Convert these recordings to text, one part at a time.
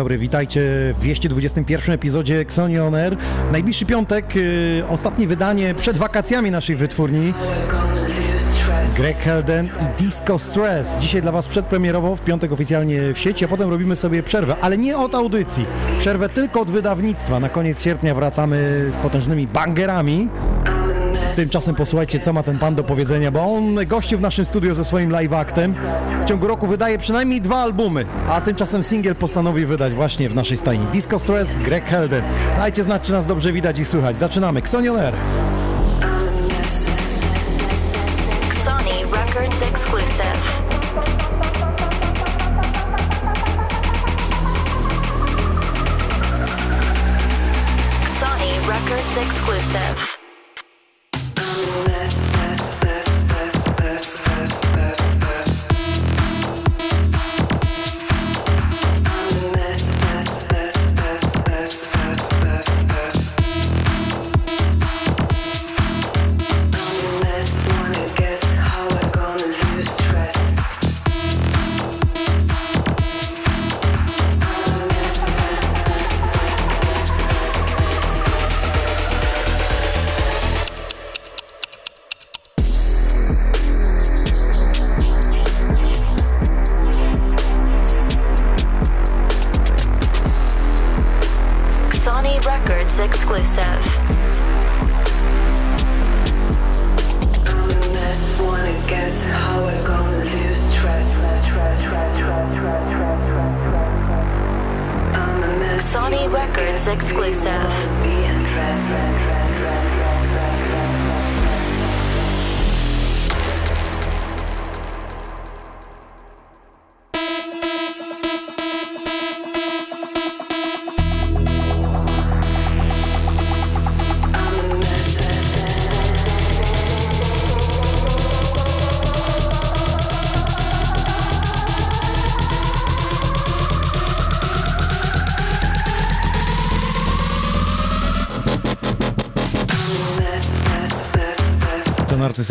dobry, witajcie w 221 epizodzie Xoni On Air. Najbliższy piątek, y, ostatnie wydanie przed wakacjami naszej wytwórni. Greg Helden i Disco Stress. Dzisiaj dla Was przedpremierowo, w piątek oficjalnie w sieci, a potem robimy sobie przerwę, ale nie od audycji. Przerwę tylko od wydawnictwa. Na koniec sierpnia wracamy z potężnymi bangerami. Tymczasem posłuchajcie, co ma ten pan do powiedzenia, bo on gościł w naszym studiu ze swoim live actem. W ciągu roku wydaje przynajmniej dwa albumy, a tymczasem singiel postanowi wydać właśnie w naszej stajni. Disco Stress, Greg Helden. Dajcie znać, czy nas dobrze widać i słychać. Zaczynamy. Xonion Air.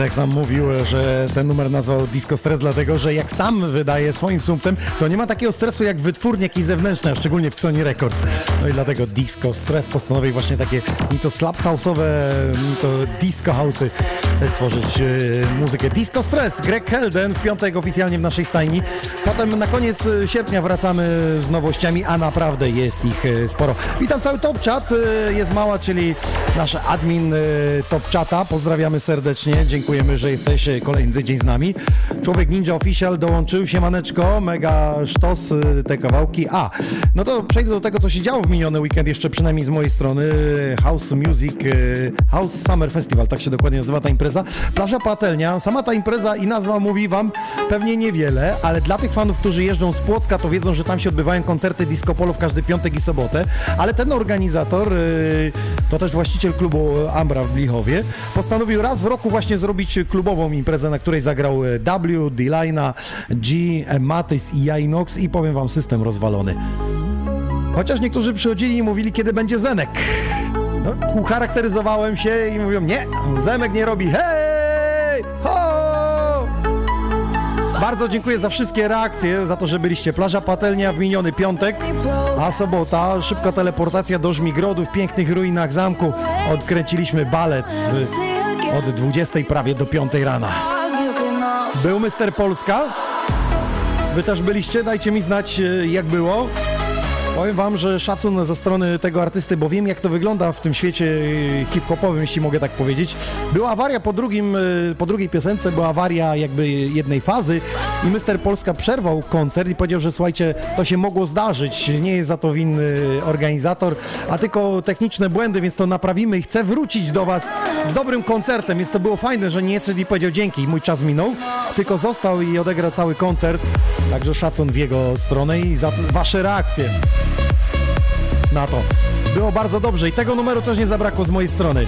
Jak sam mówił, że ten numer nazwał Disco Stress, dlatego że jak sam wydaje swoim sumptem, to nie ma takiego stresu jak wytwórnie jakiś zewnętrzny, a szczególnie w Sony Records. No i dlatego Disco Stress postanowił właśnie takie ni to slap house'owe, ni to disco house'y stworzyć e, muzykę. Disco Stress, Greg Helden w piątek oficjalnie w naszej stajni. Potem na koniec e, sierpnia wracamy z nowościami, a naprawdę jest ich e, sporo. Witam cały Top Chat, e, jest mała, czyli nasz admin e, Top Chata. Pozdrawiamy serdecznie, dziękujemy, że jesteś e, kolejny tydzień z nami. Człowiek Ninja Official dołączył, siemaneczko, mega sztos e, te kawałki. A, no to przejdę do tego, co się działo w miniony weekend, jeszcze przynajmniej z mojej strony. House Music, e, House Summer Festival, tak się dokładnie nazywa ta impreza. Plaża Patelnia, sama ta impreza i nazwa mówi wam pewnie niewiele, ale dla tych fanów, którzy jeżdżą z Płocka, to wiedzą, że tam się odbywają koncerty disco polo w każdy piątek i sobotę, ale ten organizator, yy, to też właściciel klubu Ambra w Blichowie, postanowił raz w roku właśnie zrobić klubową imprezę, na której zagrał e, W, D-Lina, G, Matys i Jainox i powiem wam, system rozwalony. Chociaż niektórzy przychodzili i mówili, kiedy będzie Zenek. No, ucharakteryzowałem się i mówią, nie, Zemek nie robi hej, ho! Bardzo dziękuję za wszystkie reakcje, za to, że byliście. Plaża Patelnia w miniony piątek, a sobota szybka teleportacja do Żmigrodu w pięknych ruinach zamku. Odkręciliśmy balet od 20 prawie do 5 rana. Był Mister Polska. Wy też byliście, dajcie mi znać y, jak było. Powiem wam, że szacun ze strony tego artysty, bo wiem jak to wygląda w tym świecie y, hip-hopowym, jeśli mogę tak powiedzieć. Była awaria po, drugim, y, po drugiej piosence, była awaria jakby jednej fazy i Mister Polska przerwał koncert i powiedział, że słuchajcie, to się mogło zdarzyć, nie jest za to winny organizator, a tylko techniczne błędy, więc to naprawimy i chcę wrócić do was z dobrym koncertem, więc to było fajne, że nie szedł i powiedział dzięki, mój czas minął, tylko został i odegrał cały koncert, także szacun w jego stronę i za wasze reakcje na to. Było bardzo dobrze i tego numeru też nie zabrakło z mojej strony.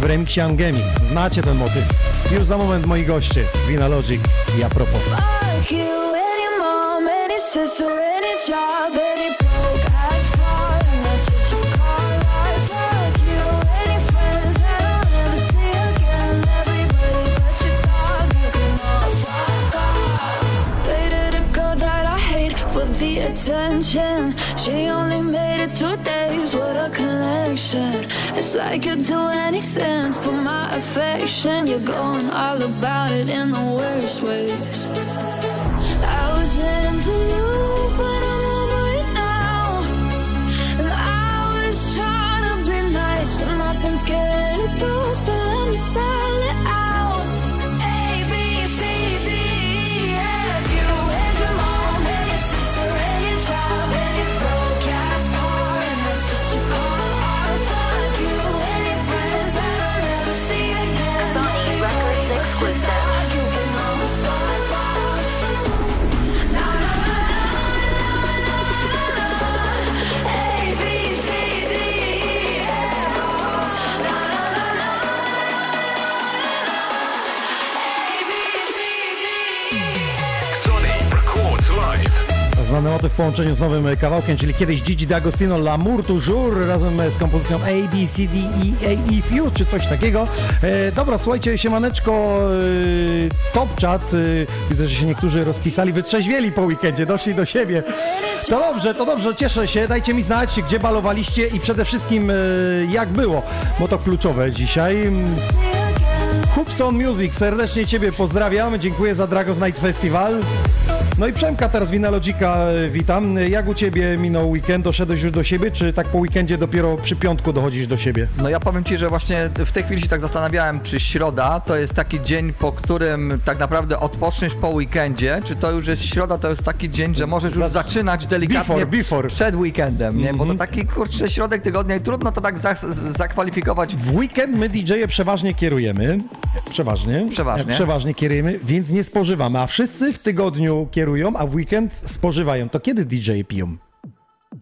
W remiksie Angemi. Znacie ten motyw. Już za moment moi goście. Vina Logic i a propos. Attention. She only made it two days, what a connection. It's like you'd do anything for my affection. You're going all about it in the worst ways. I was into you, but I'm over it now. And I was trying to be nice, but nothing's getting through. So let me spell it out. Znany motyw w połączeniu z nowym kawałkiem, czyli kiedyś Gigi D'Agostino L'amour toujours razem e, z kompozycją A, B, C, D, E, A, E, F, czy coś takiego. E, dobra, słuchajcie, siemaneczko, e, top chat. E, widzę, że się niektórzy rozpisali, wytrzeźwieli po weekendzie, doszli do siebie. To dobrze, to dobrze, cieszę się. Dajcie mi znać, gdzie balowaliście i przede wszystkim e, jak było, bo to kluczowe dzisiaj. Hubson Music, serdecznie Ciebie pozdrawiam. Dziękuję za Dragos Night Festival. No i Przemka teraz Winalogica, e, witam. Jak u Ciebie minął weekend? Doszedłeś już do siebie, czy tak po weekendzie dopiero przy piątku dochodzisz do siebie? No ja powiem Ci, że właśnie w tej chwili się tak zastanawiałem, czy środa to jest taki dzień, po którym tak naprawdę odpoczniesz po weekendzie, czy to już jest środa, to jest taki dzień, że możesz już zaczynać delikatnie Before, before. przed weekendem, nie? Bo Mhm. to taki kurczę środek tygodnia i trudno to tak zakwalifikować. W weekend my DJ-e przeważnie kierujemy. Przeważnie. Przeważnie. Przeważnie kierujemy, więc nie spożywamy. A wszyscy w tygodniu kierują, a w weekend spożywają. To kiedy DJ-e piją?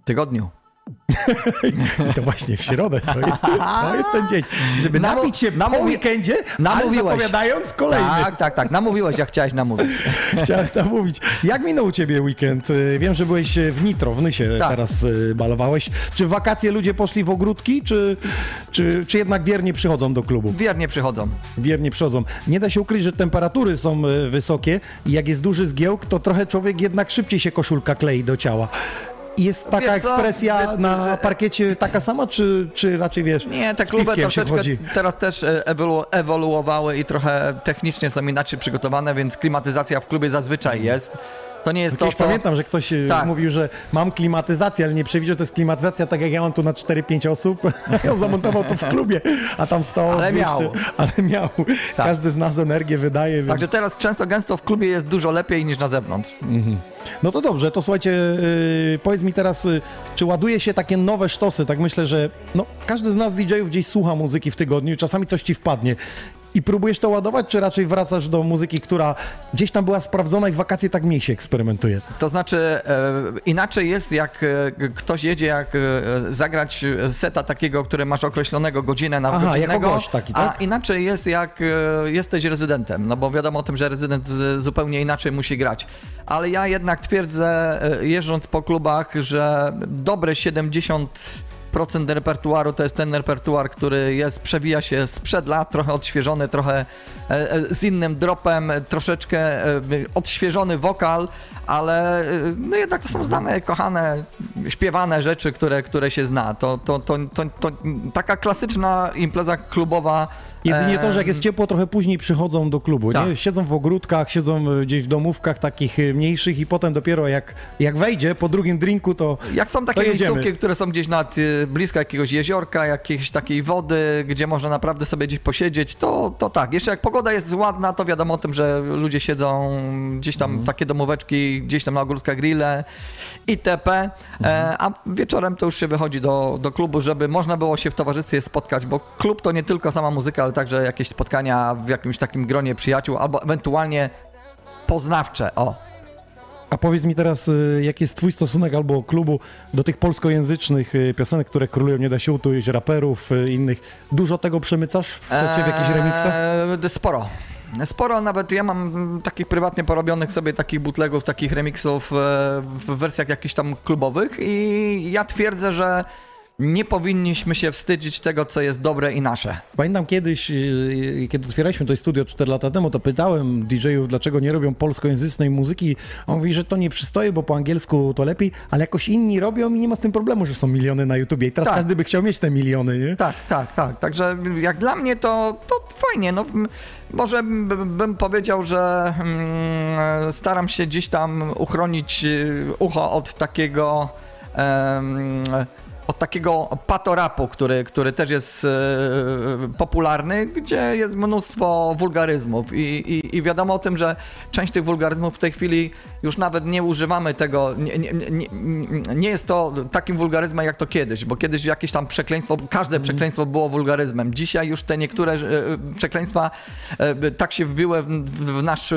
Tygodniu. I to właśnie w środę to jest, to jest ten dzień, żeby napić się po namówi- weekendzie, ale namówiłeś. zapowiadając kolejny. Tak, tak, tak. Namówiłeś, jak chciałeś namówić. Chciałem tam mówić. Jak minął u ciebie weekend? Y, Wiem, że byłeś w Nitro, w Nysie Tak. teraz y, balowałeś. Czy w wakacje ludzie poszli w ogródki, czy, czy, czy jednak wiernie przychodzą do klubu? Wiernie przychodzą. Wiernie przychodzą. Nie da się ukryć, że temperatury są y, wysokie i jak jest duży zgiełk, to trochę człowiek jednak szybciej się koszulka klei do ciała. Jest taka Wiesz co? ekspresja Wy- na parkiecie taka sama, czy, czy raczej wiesz? Nie, te z kluby troszeczkę teraz też e, ewolu- ewoluowały i trochę technicznie są inaczej przygotowane, więc klimatyzacja w klubie zazwyczaj jest. To nie jest to, Kiedyś co... pamiętam, że ktoś tak. Tak. mówił, że mam klimatyzację, ale nie przewidział, że to jest klimatyzacja tak jak ja mam tu na 4-5 osób. Ja zamontował to w klubie, a tam stało Ale 200, miał. Ale miał. Każdy z nas energię wydaje. Więc... Także teraz często gęsto w klubie jest dużo lepiej niż na zewnątrz. No to dobrze, to słuchajcie, yy, powiedz mi teraz, yy, czy ładuje się takie nowe sztosy? Tak myślę, że no, każdy z nas DJ-ów gdzieś słucha muzyki w tygodniu, czasami coś ci wpadnie. I próbujesz to ładować, czy raczej wracasz do muzyki, która gdzieś tam była sprawdzona i w wakacje tak mniej się eksperymentuje? To znaczy, e, inaczej jest, jak e, ktoś jedzie, jak e, zagrać seta takiego, który masz określonego godzinę na Aha, jako gość taki, tak? a inaczej jest, jak jesteś rezydentem, no bo wiadomo o tym, że rezydent zupełnie inaczej musi grać. Ale ja jednak twierdzę, jeżdżąc po klubach, że dobre 70 90% repertuaru to jest ten repertuar, który jest, przewija się sprzed lat, trochę odświeżony, trochę z innym dropem, e, troszeczkę e, odświeżony wokal, ale e, no jednak to są znane, kochane, śpiewane rzeczy, które, które się zna. To, to, to, to, to taka klasyczna impreza klubowa. Jedynie to, że jak jest ciepło, trochę później przychodzą do klubu, nie? Tak. Siedzą w ogródkach, siedzą e, gdzieś w domówkach takich e, mniejszych i potem dopiero jak, jak wejdzie po drugim drinku, to Jak są takie miejscówki, które są gdzieś nad, blisko jakiegoś jeziorka, jakiejś takiej wody, gdzie można naprawdę sobie gdzieś posiedzieć, to, to tak. Jeszcze jak pogoda jest ładna, to wiadomo o tym, że ludzie siedzą gdzieś tam, Mhm. takie domóweczki, gdzieś tam na ogródkach grille itp. Mhm. a wieczorem to już się wychodzi do, do klubu, żeby można było się w towarzystwie spotkać, bo klub to nie tylko sama muzyka, ale także jakieś spotkania w jakimś takim gronie przyjaciół, albo ewentualnie poznawcze. O, A powiedz mi teraz, y, jaki jest twój stosunek albo klubu do tych polskojęzycznych y, piosenek, które królują, nie da się utuć, raperów, y, innych. Dużo tego przemycasz w secie, w jakichś remixach? Eee, Sporo. Sporo, nawet ja mam takich prywatnie porobionych sobie takich bootlegów, takich remixów e, w wersjach jakichś tam klubowych i ja twierdzę, że nie powinniśmy się wstydzić tego, co jest dobre i nasze. Pamiętam kiedyś, y, kiedy otwieraliśmy to studio 4 lata temu, to pytałem DJ-ów, dlaczego nie robią polskojęzycznej muzyki. On mówi, że to nie przystoje, bo po angielsku to lepiej, ale jakoś inni robią i nie ma z tym problemu, że są miliony na YouTubie. I teraz Tak. każdy by chciał mieć te miliony, nie? Tak, tak, tak. Także jak dla mnie to, to fajnie. No, może bym powiedział, że mm, staram się gdzieś tam uchronić y, ucho od takiego. Od takiego patorapu, który, który też jest e, popularny, gdzie jest mnóstwo wulgaryzmów. I, i, i wiadomo o tym, że część tych wulgaryzmów w tej chwili już nawet nie używamy tego, nie, nie, nie, nie jest to takim wulgaryzmem jak to kiedyś, bo kiedyś jakieś tam przekleństwo, każde przekleństwo było wulgaryzmem. Dzisiaj już te niektóre e, przekleństwa e, tak się wbiły w, nasz...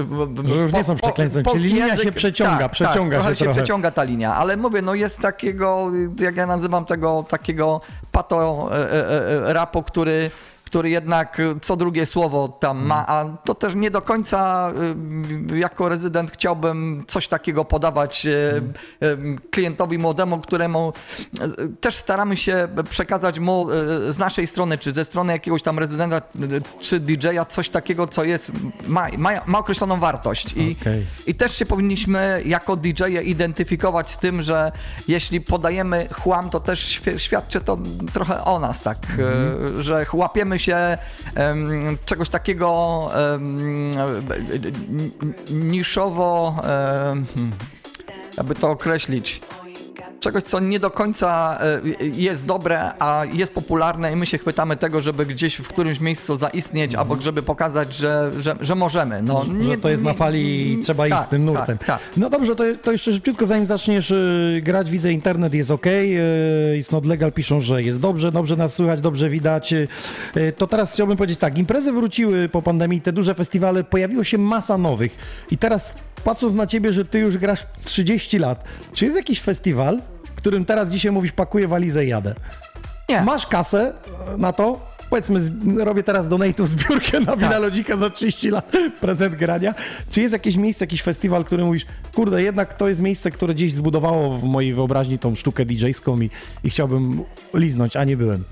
Że już nie są przekleństwem, czyli linia język- się przeciąga, tak, przeciąga tak, się trochę się przeciąga ta linia, ale mówię, no jest takiego, jak ja nazywam tego, takiego pato e, rapu, który który jednak co drugie słowo tam ma, a to też nie do końca y, jako rezydent chciałbym coś takiego podawać y, y, klientowi młodemu, któremu y, też staramy się przekazać mu y, z naszej strony, czy ze strony jakiegoś tam rezydenta, y, czy DJ-a coś takiego, co jest, ma, ma, ma określoną wartość. I, Okej. i też się powinniśmy jako DJ-e identyfikować z tym, że jeśli podajemy chłam, to też świ- świadczy to trochę o nas, tak, e, że łapiemy się em, czegoś takiego e, niszowo, em, hmm, aby to określić. Czegoś, co nie do końca e, jest dobre, a jest popularne i my się chwytamy tego, żeby gdzieś w którymś miejscu zaistnieć, albo żeby pokazać, że, że, że możemy. No, że to jest na fali i trzeba iść tak, z tym nurtem. Tak, tak. No dobrze, to, to jeszcze szybciutko, zanim zaczniesz y, grać, widzę internet jest ok, y, it's not legal, piszą, że jest dobrze, dobrze nas słychać, dobrze widać. Y, y, to teraz chciałbym powiedzieć tak, imprezy wróciły po pandemii, te duże festiwale, pojawiło się masa nowych i teraz patrząc na ciebie, że ty już grasz 30 lat, czy jest jakiś festiwal, którym teraz dzisiaj mówisz, pakuję walizę i jadę? Nie. Masz kasę e, na to? Powiedzmy, robię teraz donate'u zbiórkę na Wina Lodzika za 30 lat, prezent grania. Czy jest jakieś miejsce, jakiś festiwal, który mówisz, kurde, jednak to jest miejsce, które gdzieś zbudowało w mojej wyobraźni tą sztukę DJ-ską i, i chciałbym liznąć, a nie byłem.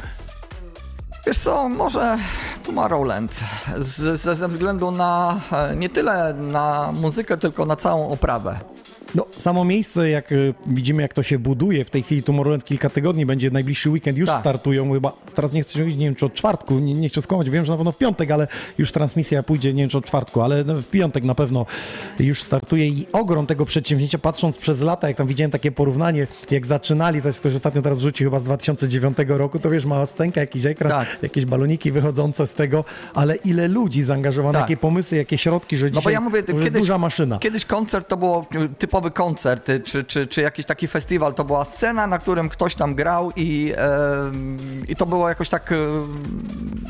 Wiesz co, może Tomorrowland z, ze, ze względu na e, nie tyle na muzykę, tylko na całą oprawę. No, samo miejsce, jak y, widzimy, jak to się buduje, w tej chwili Tomorrowland kilka tygodni, będzie najbliższy weekend, już Tak. startują chyba, teraz nie chcę się mówić, nie wiem czy od czwartku, nie, nie chcę skłamać, wiem, że na pewno w piątek, ale już transmisja pójdzie, nie wiem czy od czwartku, ale no, w piątek na pewno już startuje i ogrom tego przedsięwzięcia, patrząc przez lata, jak tam widziałem takie porównanie, jak zaczynali, to jest ktoś ostatnio teraz rzucił chyba z 2009 roku, to wiesz, mała scenka, jakiś ekran, Tak. jakieś baloniki wychodzące z tego, ale ile ludzi zaangażowanych, Tak. jakie pomysły, jakie środki, że No dzisiaj bo ja mówię, kiedyś, duża maszyna. kiedyś koncert to było y, typowy koncert, y, czy, czy, czy jakiś taki festiwal, to była scena, na którym ktoś tam grał i, em, i to było jakoś tak, y,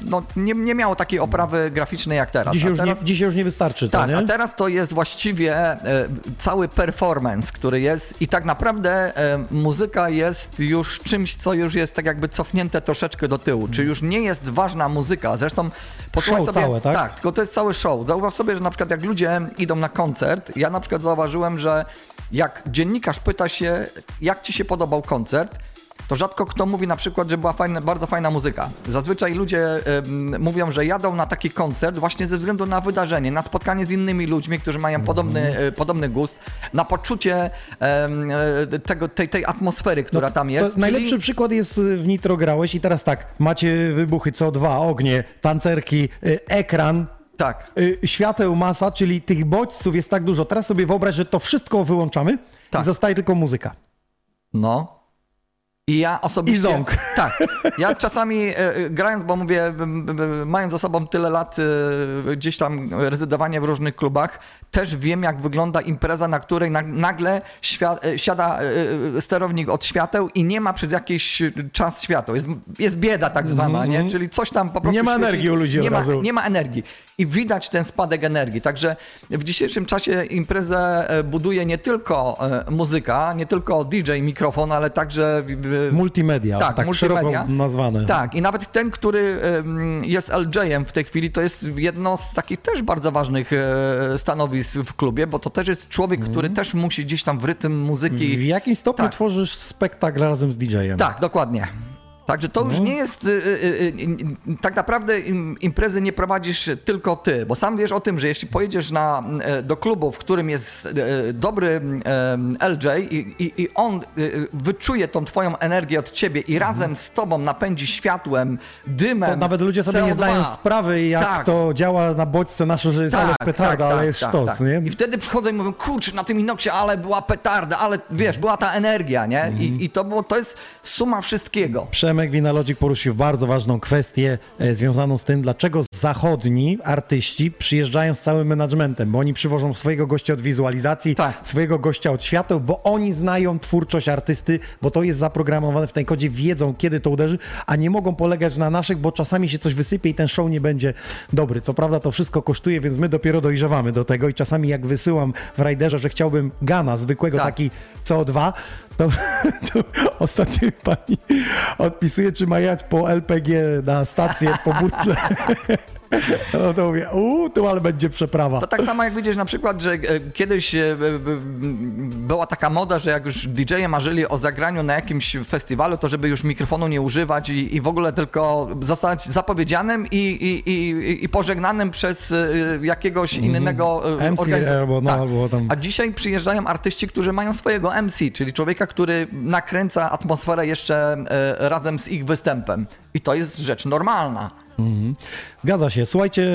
no nie, nie miało takiej oprawy graficznej jak teraz. Dzisiaj już, teraz nie, dzisiaj już nie wystarczy to, Tak, nie? a teraz to jest właściwie e, cały performance, który jest i tak naprawdę e, muzyka jest już czymś, co już jest tak jakby cofnięte troszeczkę do tyłu. Czy już nie jest ważna muzyka? Zresztą posłuchaj Show sobie, całe, tak? Tak, tylko to jest cały show. Zauważ sobie, że na przykład jak ludzie idą na koncert, ja na przykład zauważyłem, że jak dziennikarz pyta się, jak ci się podobał koncert, to rzadko kto mówi na przykład, że była fajna, bardzo fajna muzyka. Zazwyczaj ludzie em, mówią, że jadą na taki koncert właśnie ze względu na wydarzenie, na spotkanie z innymi ludźmi, którzy mają podobny, e, podobny gust, na poczucie e, tego, tej, tej atmosfery, która tam jest. No To najlepszy czyli- przykład jest y, w Nitro grałeś i teraz tak, macie wybuchy CO2, ognie, tancerki, y, ekran, Tak. y, świateł masa, czyli tych bodźców jest tak dużo. Teraz sobie wyobraź, że to wszystko wyłączamy Tak. i zostaje tylko muzyka. No. I ja osobiście. I ząg. Tak. Ja czasami e, e, grając, bo mówię, mając za sobą tyle lat e, gdzieś tam rezydowania w różnych klubach, też wiem, jak wygląda impreza, na której na, nagle siada sterownik od świateł i nie ma przez jakiś czas światła. Jest, jest bieda tak zwana, nie? Czyli coś tam po prostu. Nie ma świeci. energii u ludzi nie ma, nie ma energii. I widać ten spadek energii. Także w dzisiejszym czasie imprezę buduje nie tylko muzyka, nie tylko DJ, mikrofon, ale także Multimedia, tak, tak, multimedia. szeroko nazwane. Tak, i nawet ten, który jest LJ-em w tej chwili, to jest jedno z takich też bardzo ważnych e, stanowisk w klubie, bo to też jest człowiek, który też musi gdzieś tam w rytm muzyki. W jakim stopniu Tak. tworzysz spektakl razem z DJ-em? Tak, dokładnie. Także to No. już nie jest. y, y, y, tak naprawdę im, imprezy nie prowadzisz tylko ty, bo sam wiesz o tym, że jeśli pojedziesz na, e, do klubu, w którym jest e, dobry e, LJ i, i, i on wyczuje tą twoją energię od ciebie i razem z tobą napędzi światłem, dymem. To nawet ludzie sobie nie CO2. zdają sprawy, jak Tak. to działa na bodźce nasze, że jest ale petarda, ale jest sztos, nie? I wtedy przychodzą i mówią, kurczę, na tym Inoxie, ale była petarda, ale wiesz, była ta energia, nie? Mhm. I, I to było, to jest suma wszystkiego. Przemek Winalodzik poruszył bardzo ważną kwestię e, związaną z tym, dlaczego zachodni artyści przyjeżdżają z całym managementem, bo oni przywożą swojego gościa od wizualizacji, Tak. swojego gościa od świateł, bo oni znają twórczość artysty, bo to jest zaprogramowane w tej kodzie, wiedzą kiedy to uderzy, a nie mogą polegać na naszych, bo czasami się coś wysypie i ten show nie będzie dobry. Co prawda to wszystko kosztuje, więc my dopiero dojrzewamy do tego i czasami jak wysyłam w Riderze, że chciałbym Gana, zwykłego Tak. taki CO2, to, to ostatnio pani odpisuje, czy ma jechać po LPG na stację, po butle. No to mówię, uuu, tu ale będzie przeprawa. To tak samo jak widzisz na przykład, że e, kiedyś e, e, była taka moda, że jak już DJ-e marzyli o zagraniu na jakimś festiwalu, to żeby już mikrofonu nie używać i, i w ogóle tylko zostać zapowiedzianym i, i, i, i pożegnanym przez jakiegoś innego e, MC organizatora. albo no, albo tam- A dzisiaj przyjeżdżają artyści, którzy mają swojego MC, czyli człowieka, który nakręca atmosferę jeszcze razem z ich występem. I to jest rzecz normalna. Zgadza się. Słuchajcie,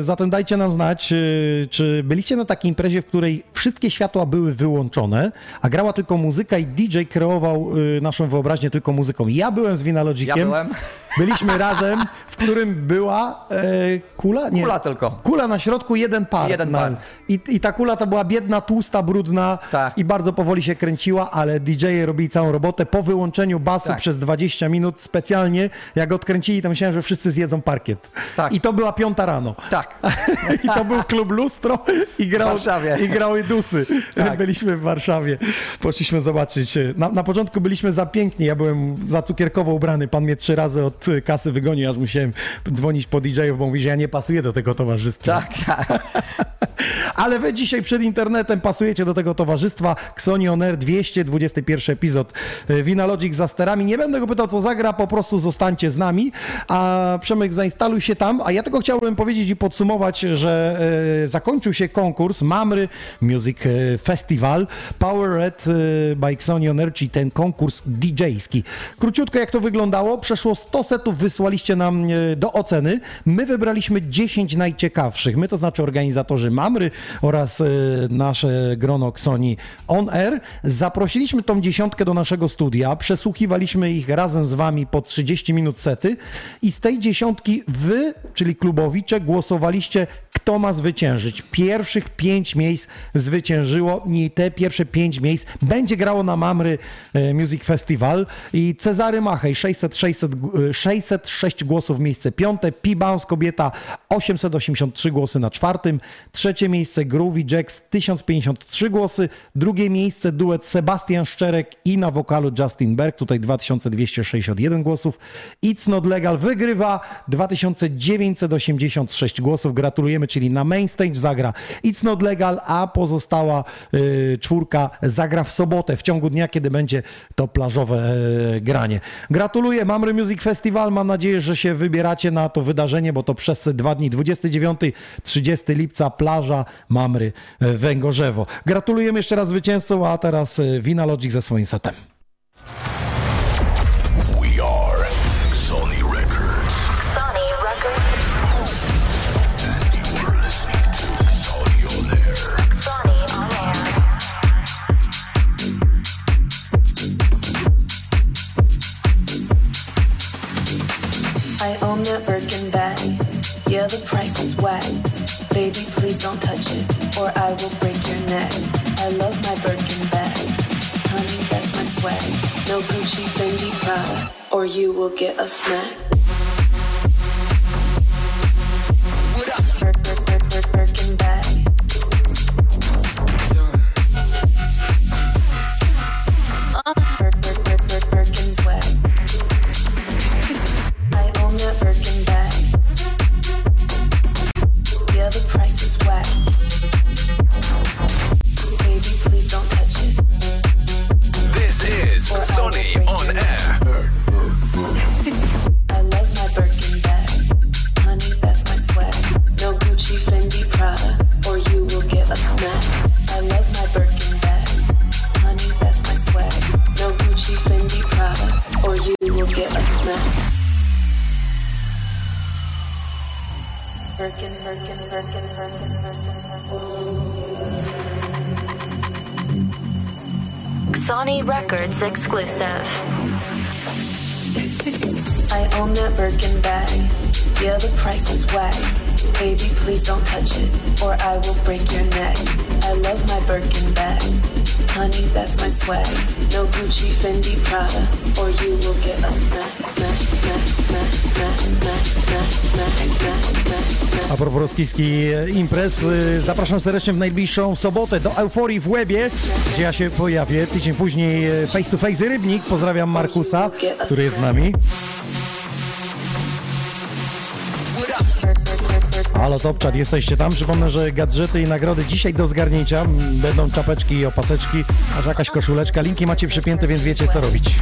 zatem dajcie nam znać, y, czy byliście na takiej imprezie, w której wszystkie światła były wyłączone, a grała tylko muzyka i DJ kreował y, naszą wyobraźnię tylko muzyką. Ja byłem z Winalogikiem. Ja byłem. Byliśmy razem, w którym była e, kula? Nie. Kula tylko. Kula na środku, jeden par. Jeden par. I, I ta kula to była biedna, tłusta, brudna Tak. i bardzo powoli się kręciła, ale DJ-e robili całą robotę. Po wyłączeniu basu Tak. przez 20 minut specjalnie, jak odkręcili, to myślałem, że wszyscy zjedzą parkiet. Tak. I to była piąta rano. Tak. I to był klub Lustro i grał, i grały Dusy. Tak. Byliśmy w Warszawie. Poszliśmy zobaczyć. Na, na początku byliśmy za piękni. Ja byłem za cukierkowo ubrany. Pan mnie trzy razy od y, kasy wygonił, aż musiałem dzwonić po DJ-ów, bo mówi, że ja nie pasuję do tego towarzystwa. Tak, tak. Ale wy dzisiaj przed internetem pasujecie do tego towarzystwa. Xoni On Air 221 epizod. Y, Winalogic za sterami. Nie będę go pytał, co zagra, po prostu zostańcie z nami. A Przemek, zainstaluj się tam. A ja tylko chciałbym powiedzieć i podsumować, że y, zakończył się konkurs Mamry Music y, Festival Power Red y, by Xoni On Air, czyli ten konkurs DJ-ski. Króciutko jak to wyglądało. Przeszło 100 setów, wysłaliście nam y, do oceny. My wybraliśmy 10 najciekawszych. My to znaczy organizatorzy Mamry oraz y, nasze grono Xoni On Air. Zaprosiliśmy tą dziesiątkę do naszego studia, przesłuchiwaliśmy ich razem z wami po 30 minut sety i z tej dziesiątki wy, czyli klubowicze, głosowaliście, kto ma zwyciężyć. Pierwszych pięć miejsc zwyciężyło i te pierwsze pięć miejsc będzie grało na Mamry e, Music Festival i Cezary Machej 600, 600, g- e, 606 głosów miejsce piąte, P-Bounce kobieta 883 głosy na czwartym, trzecie miejsce Groovy Jacks 1053 głosy, drugie miejsce duet Sebastian Szczerek i na wokalu Justin Berg, tutaj 2261 głosów. It's Not Legal wygrywa 2986 głosów. Gratulujemy, czyli na main stage zagra It's Not Legal, a pozostała y, czwórka zagra w sobotę, w ciągu dnia, kiedy będzie to plażowe e, granie. Gratuluję, Mamry Music Festival, mam nadzieję, że się wybieracie na to wydarzenie, bo to przez dwa dni, 29-30 lipca, plaża Mamry e, Węgorzewo. Gratulujemy jeszcze raz zwycięzcom, a teraz e, Wina Logic ze swoim setem. That Birkin bag. Yeah, the price is whack. Baby, please don't touch it, or I will break your neck. I love my Birkin bag. Honey, that's my swag. No Gucci, Fendi, Prada, or you will get a smack. Sony on Air. I love my Birkin bag. Honey, that's my swag. No Gucci, Fendi, Prada, or you will get a smack. I love my Birkin bag. Honey, that's my swag. No Gucci, Fendi, Prada, or you will get a smack. Birkin, Birkin, Birkin, Birkin, Birkin, Birkin. Sony Records exclusive. I own that Birkin bag. Yeah, the price is whack. Baby, please don't touch it, or I will break your neck. I love my Birkin bag. Honey, that's my swag. No Gucci, Fendi, Prada, or you will get a smack. A propos rosyjskiej e, imprez, e, zapraszam serdecznie w najbliższą sobotę do Euforii w Łebie, gdzie ja się pojawię. Tydzień później e, face to face Rybnik. Pozdrawiam Markusa, który jest z nami. Halo Topczat, jesteście tam? Przypomnę, że gadżety i nagrody dzisiaj do zgarnięcia. Będą czapeczki i opaseczki, aż jakaś koszuleczka. Linki macie przypięte, więc wiecie co robić.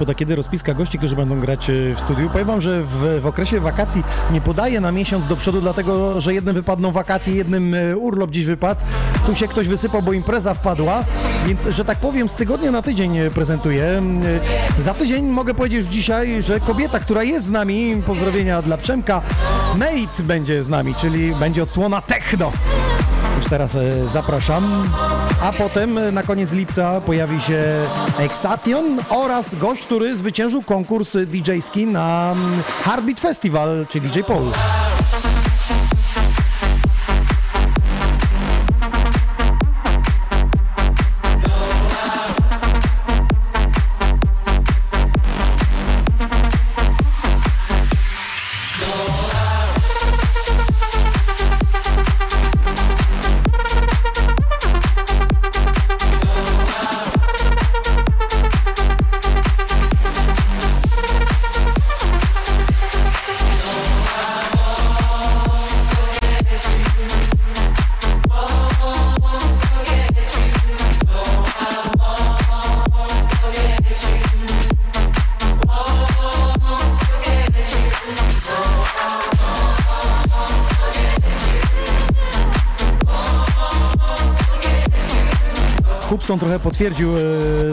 Poda kiedy rozpiska gości, którzy będą grać e, w studiu. Powiem wam, że w, w okresie wakacji nie podaję na miesiąc do przodu, dlatego że jednym wypadną wakacje, jednym e, urlop dziś wypadł. Tu się ktoś wysypał, bo impreza wpadła, więc, że tak powiem, z tygodnia na tydzień e, prezentuję. E, Za tydzień mogę powiedzieć już dzisiaj, że kobieta, która jest z nami, pozdrowienia dla Przemka, Mate będzie z nami, czyli będzie odsłona techno. Już teraz e, zapraszam. A potem e, na koniec lipca pojawi się Exation oraz gość, który zwyciężył konkurs DJ-ski na mm, Heartbeat Festival, czyli DJ Paul. Trochę potwierdził e,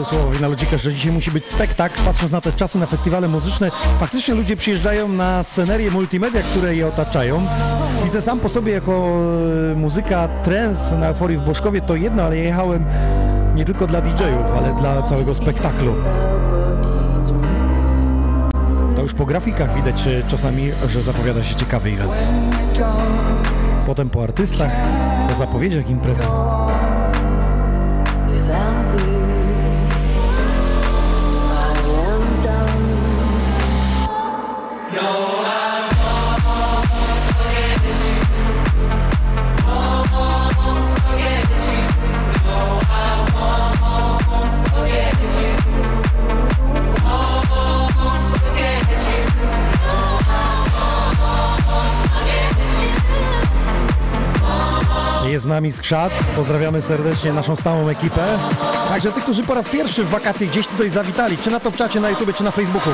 słowo że dzisiaj musi być spektakl. Patrząc na te czasy, na festiwale muzyczne, faktycznie ludzie przyjeżdżają na scenerie multimedia, które je otaczają. Widzę sam po sobie jako e, muzyka trance na Euforii w Boszkowie to jedno, ale jechałem nie tylko dla DJ-ów, ale dla całego spektaklu. To już po grafikach widać e, czasami, że zapowiada się ciekawy event. Potem po artystach, po zapowiedziach imprezy. Jest z nami Skrzat. Pozdrawiamy serdecznie naszą stałą ekipę. Także tych, którzy po raz pierwszy w wakacje gdzieś tutaj zawitali, czy na top czacie na YouTube, czy na Facebooku.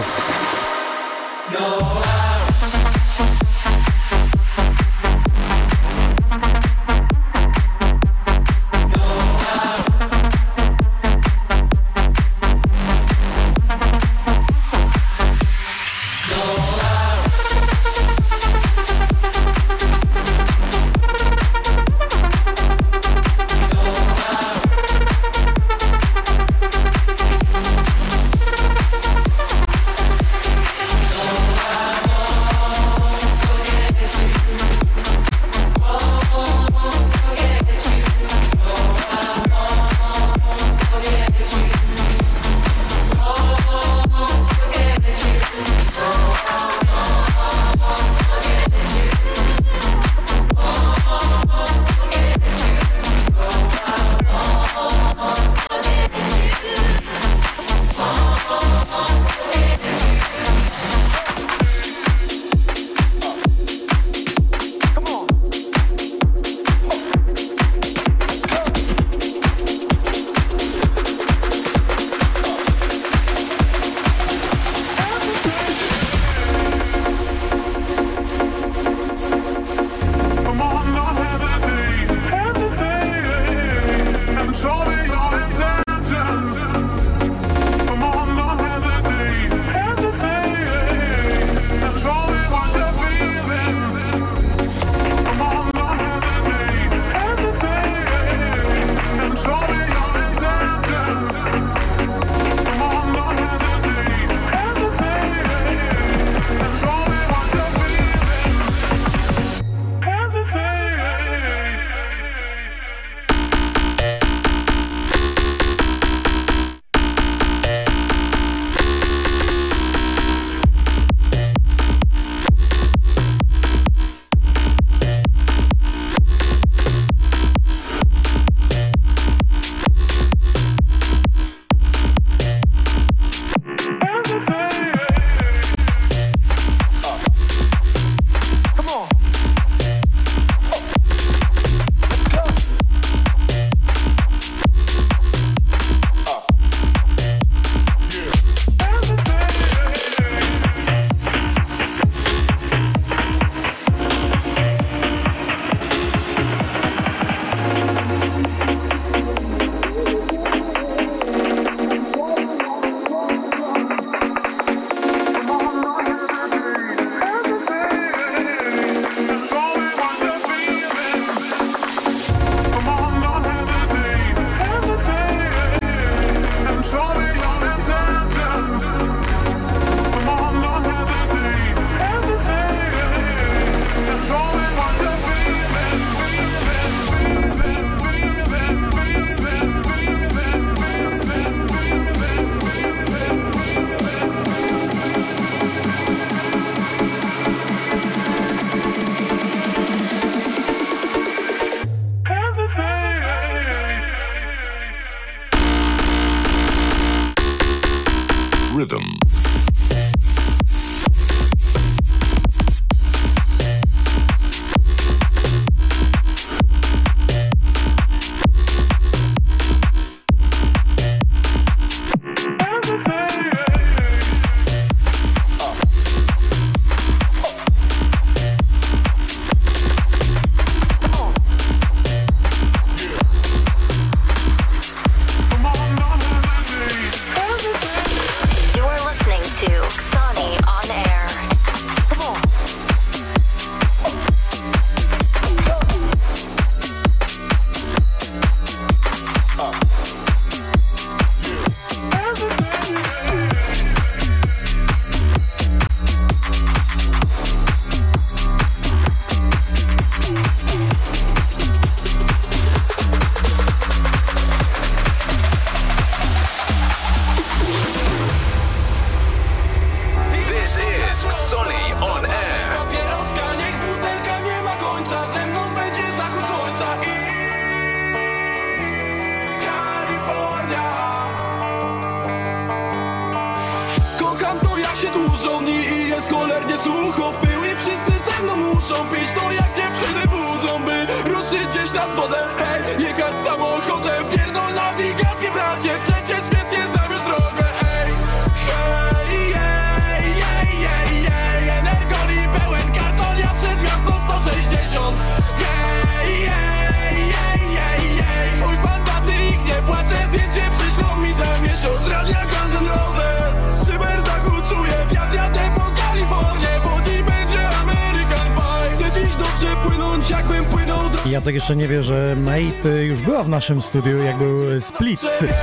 Bartek jeszcze nie wie, że Mate już była w naszym studiu, jak był Split.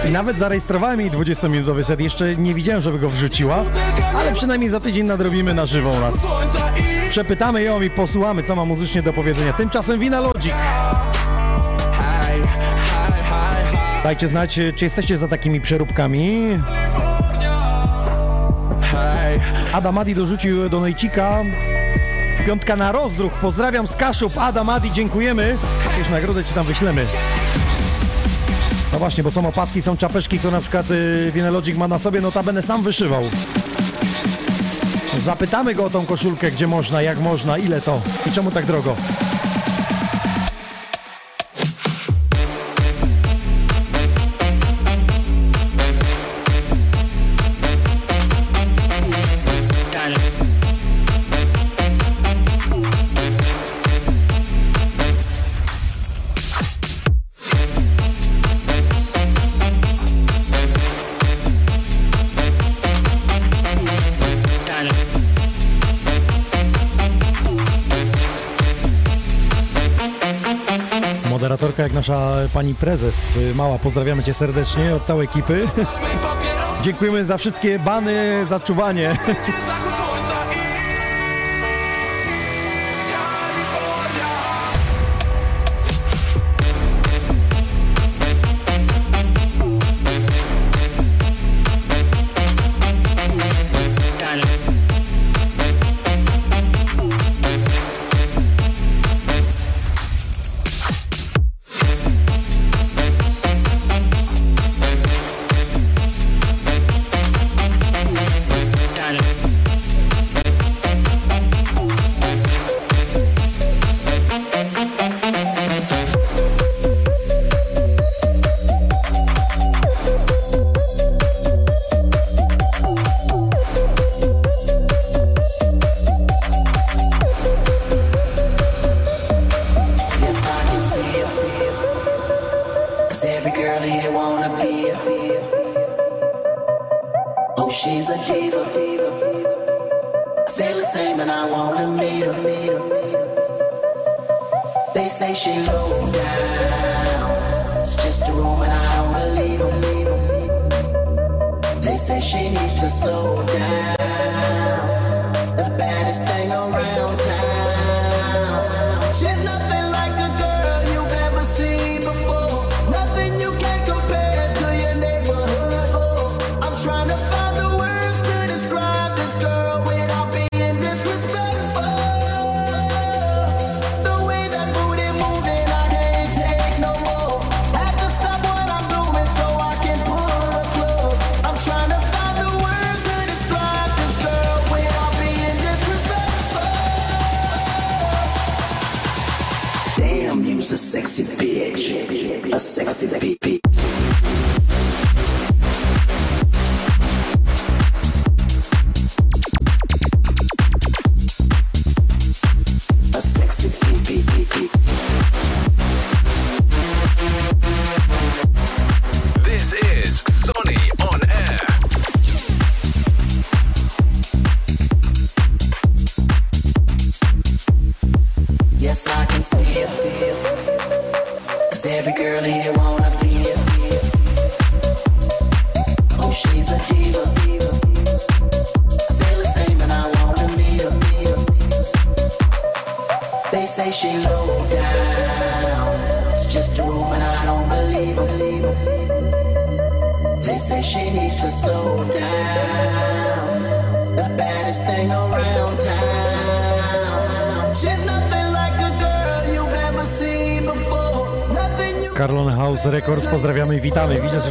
I nawet zarejestrowałem jej 20-minutowy set. Jeszcze nie widziałem, żeby go wrzuciła, ale przynajmniej za tydzień nadrobimy na żywo nas. Przepytamy ją i posłuchamy, co ma muzycznie do powiedzenia. Tymczasem Wina Logic. Dajcie znać, czy jesteście za takimi przeróbkami. Adam Adi dorzucił do Nejcika Piątka na rozdruch. Pozdrawiam z Kaszub, Adam, Adi, dziękujemy. Jakieś nagrodę Ci tam wyślemy. No właśnie, bo są opaski, są czapeczki, które na przykład y, Winelogic ma na sobie, notabene sam wyszywał. Zapytamy go o tą koszulkę, gdzie można, jak można, ile to i czemu tak drogo. nasza pani prezes Mała. Pozdrawiamy cię serdecznie od całej ekipy. Dziękujemy za wszystkie bany, za czuwanie.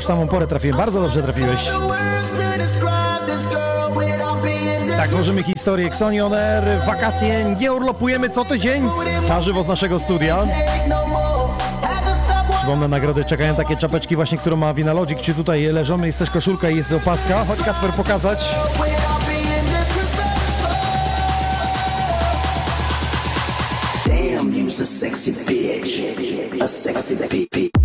w samą porę trafiłem. Bardzo dobrze trafiłeś. Tak, tworzymy historię Xonion Air. Wakacje nie urlopujemy co tydzień. Na żywo z naszego studia. Przypomnę, nagrody czekają takie czapeczki właśnie, którą ma Winalodzik, czy tutaj leżą. Jest też koszulka i jest opaska. Chodź Kasper pokazać. Damn, you's a sexy bitch. A sexy bitch.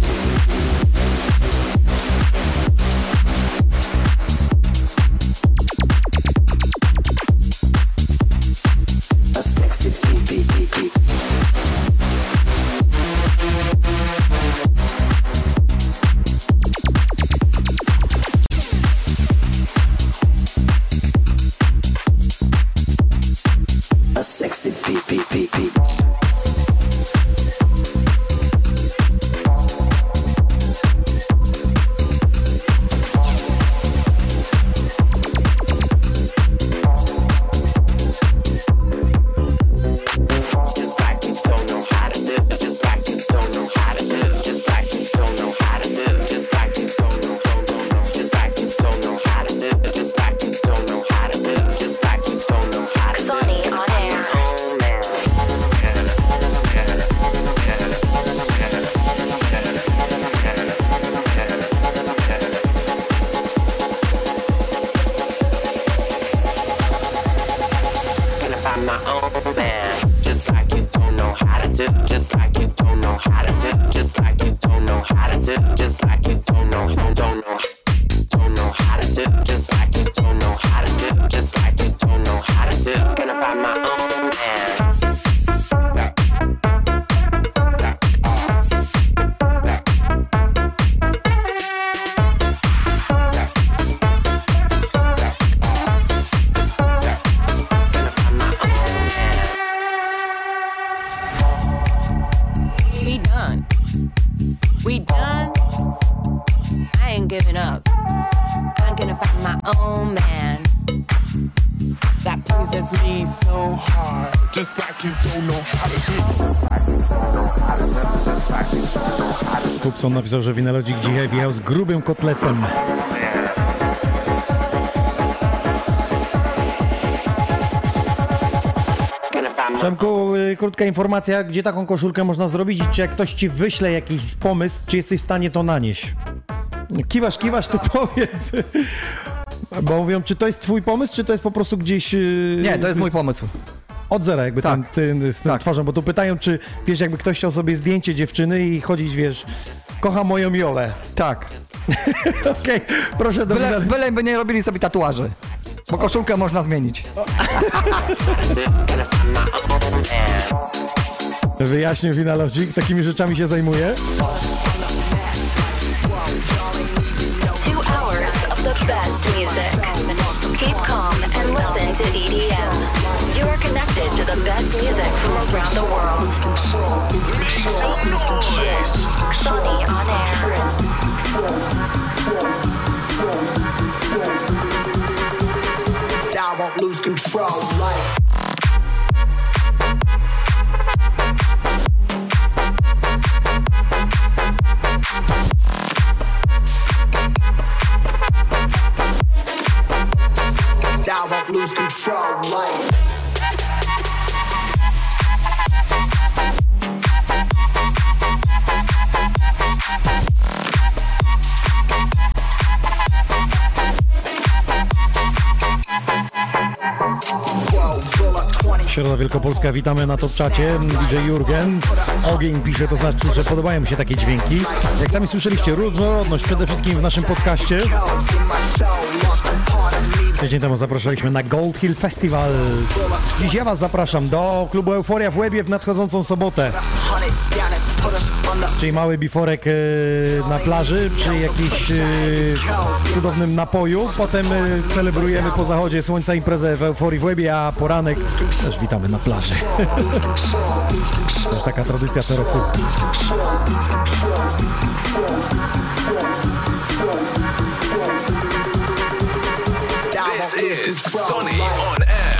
Kupson napisał, że Vinalogic dzisiaj wjechał z grubym kotletem. Przemku, y, krótka informacja, gdzie taką koszulkę można zrobić i czy jak ktoś ci wyśle jakiś pomysł, czy jesteś w stanie to nanieść? Kiwasz, kiwasz, to powiedz. Bo mówią, czy to jest twój pomysł, czy to jest po prostu gdzieś... y, Nie, to jest mój pomysł. Od zera jakby Tak. ten, z tym Tak. twarzą, bo tu pytają, czy wiesz, jakby ktoś chciał sobie zdjęcie dziewczyny i chodzić, wiesz, kocham moją Jolę. Tak. Okej, proszę do Byle, byle by nie robili sobie tatuaży. Bo koszulkę można zmienić. Wyjaśnił Vinalogic, takimi rzeczami się zajmuje. Two hours of the best music. Keep calm and listen to EDM. To the best music from around the world. Make some noise. Sonny on air. I won't lose control. Like. Wielkopolska, witamy na top czacie. DJ Jurgen. Ogień pisze, to znaczy, że podobają mi się takie dźwięki. Jak sami słyszeliście, różnorodność przede wszystkim w naszym podcaście. Tydzień temu zapraszaliśmy na Gold Hill Festival. Dziś ja Was zapraszam do klubu Euforia w Łebie w nadchodzącą sobotę. Czyli mały biforek e, na plaży przy jakimś e, cudownym napoju. Potem e, celebrujemy po zachodzie słońca imprezę w Euforii w Łebie, a poranek też witamy na plaży. To już taka tradycja co roku. This is Sonny on air.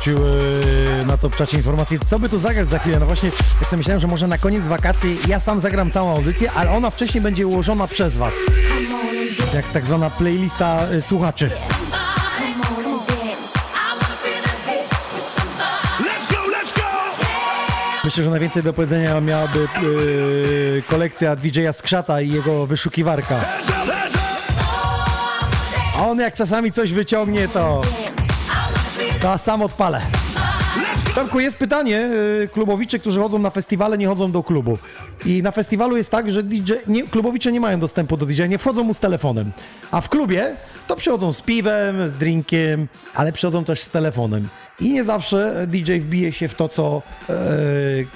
Wrzucił na to czacie informację, co by tu zagrać za chwilę. No właśnie, ja sobie myślałem, że może na koniec wakacji ja sam zagram całą audycję, ale ona wcześniej będzie ułożona przez was. Jak tak zwana playlista e, słuchaczy. Myślę, że najwięcej do powiedzenia miałaby e, kolekcja DJ-a Skrzata i jego wyszukiwarka. A on jak czasami coś wyciągnie, to, to sam odpalę. Tomku, jest pytanie, y, klubowicze, którzy chodzą na festiwale, nie chodzą do klubu. I na festiwalu jest tak, że DJ, nie, klubowicze nie mają dostępu do DJ, nie wchodzą mu z telefonem. A w klubie to przychodzą z piwem, z drinkiem, ale przychodzą też z telefonem. I nie zawsze DJ wbije się w to, co e,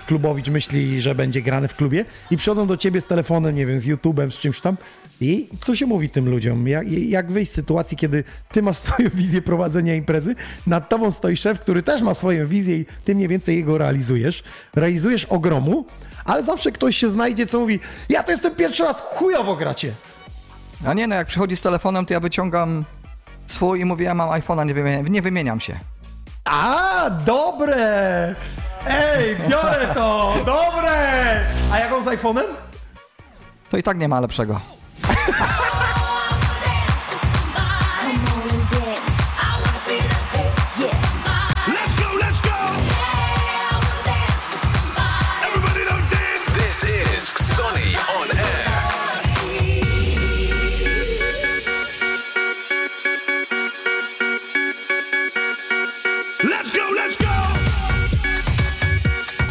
klubowicz myśli, że będzie grane w klubie. I przychodzą do ciebie z telefonem, nie wiem, z YouTube'em, z czymś tam. I co się mówi tym ludziom? Jak, jak wyjść z sytuacji, kiedy ty masz swoją wizję prowadzenia imprezy, nad tobą stoi szef, który też ma swoją wizję i ty mniej więcej jego realizujesz. Realizujesz ogromu, ale zawsze ktoś się znajdzie, co mówi, ja to jestem pierwszy raz, chujowo gracie. A nie, no jak przychodzi z telefonem, to ja wyciągam swój i mówię, ja mam iPhone'a, nie wymieniam, nie wymieniam się. A, dobre! Ej, biorę to! Dobre! A jak on z iPhone'em? To i tak nie ma lepszego.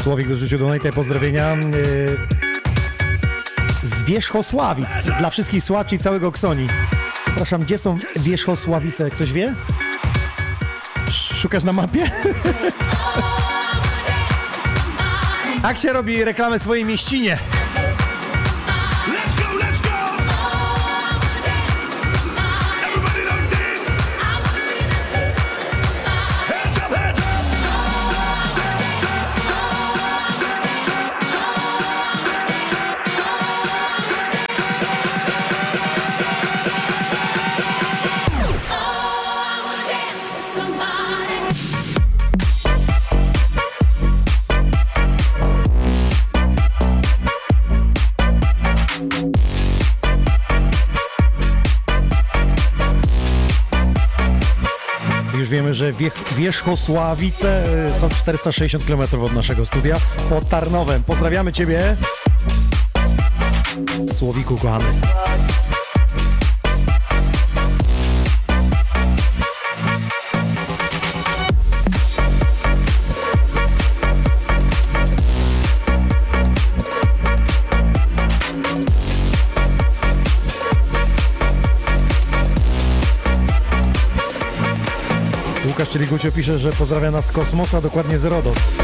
Słowik do tej pozdrowienia yy, z Wierzchosławic dla wszystkich słuchaczy i całego Ksoni. Przepraszam, gdzie są Wierzchosławice? Ktoś wie? Szukasz na mapie? Jak się robi reklamę swojej mieścinie? Że Wiech, Wierzchosławice y, są 460 km od naszego studia pod Tarnowem. Pozdrawiamy Ciebie, Słowiku kochany. Gucio pisze, że pozdrawia nas z kosmosa, dokładnie z Rodos.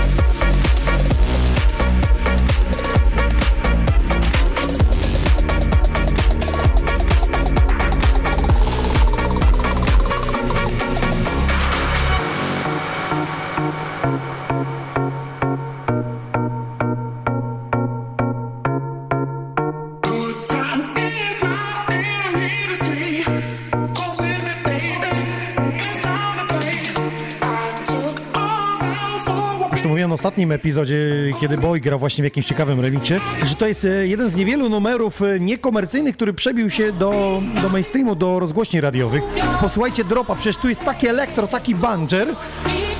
Ostatnim epizodzie, kiedy Boy grał właśnie w jakimś ciekawym remiksie, że to jest e, jeden z niewielu numerów e, niekomercyjnych, który przebił się do, do mainstreamu, do rozgłośni radiowych. Posłuchajcie dropa, przecież tu jest taki elektro, taki banger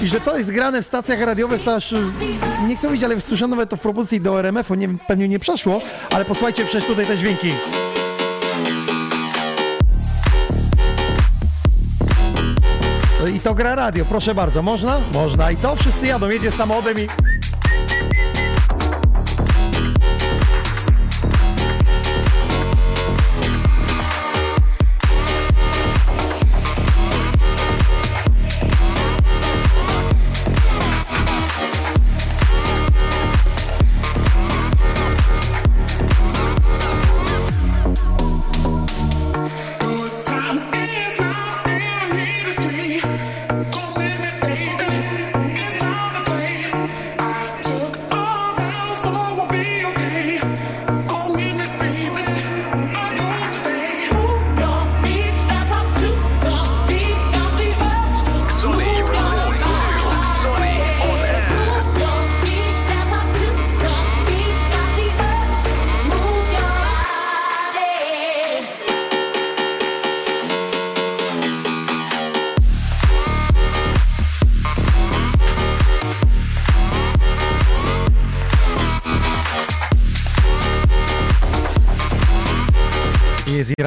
i że to jest grane w stacjach radiowych, to aż e, nie chcę mówić, ale słyszałem nawet to w propozycji do RMF-u, nie, pewnie nie przeszło, ale posłuchajcie przecież tutaj te dźwięki. I to gra radio, proszę bardzo. Można? Można. I co? Wszyscy jadą, jedzie samochodem i...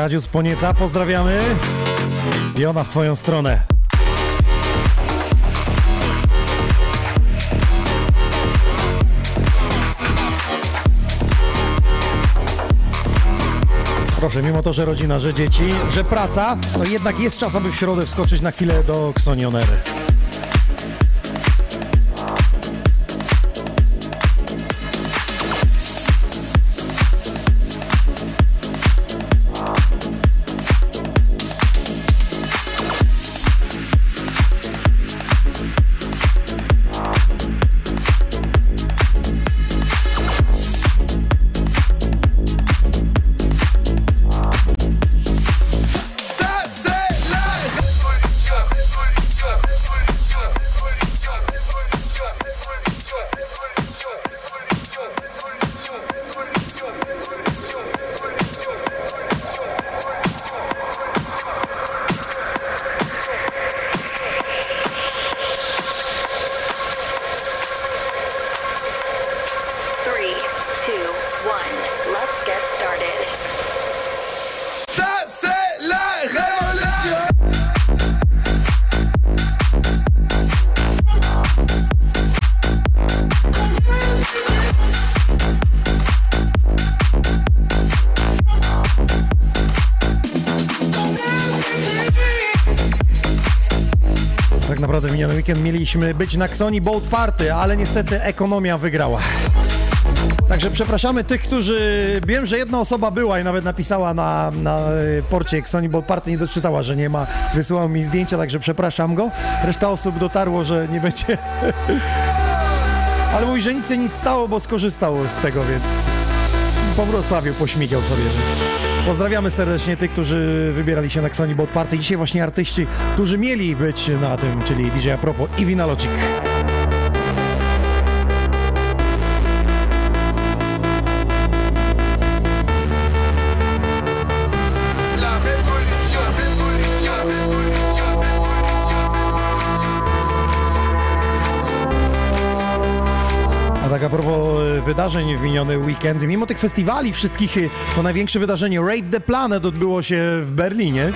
Easy Radius Ponieca, pozdrawiamy. I ona w twoją stronę. Proszę, mimo to, że rodzina, że dzieci, że praca, to jednak jest czas, aby w środę wskoczyć na chwilę do Xonionery. Miniony weekend mieliśmy być na Xoni Boat Party, ale niestety ekonomia wygrała. Także przepraszamy tych, którzy... Wiem, że jedna osoba była i nawet napisała na, na y, porcie Xoni Boat Party, nie doczytała, że nie ma, wysłał mi zdjęcia, także przepraszam go. Reszta osób dotarło, że nie będzie... Ale mówi, że nic się nic stało, bo skorzystał z tego, więc po Wrocławiu pośmigał sobie. Pozdrawiamy serdecznie tych, którzy wybierali się na Xoni Boat Party. Dzisiaj właśnie artyści, którzy mieli być na tym, czyli DJ Apropo i Vinalogic. A tak a propos wydarzeń w miniony weekend, mimo tych festiwali wszystkich, to największe wydarzenie Rave the Planet odbyło się w Berlinie.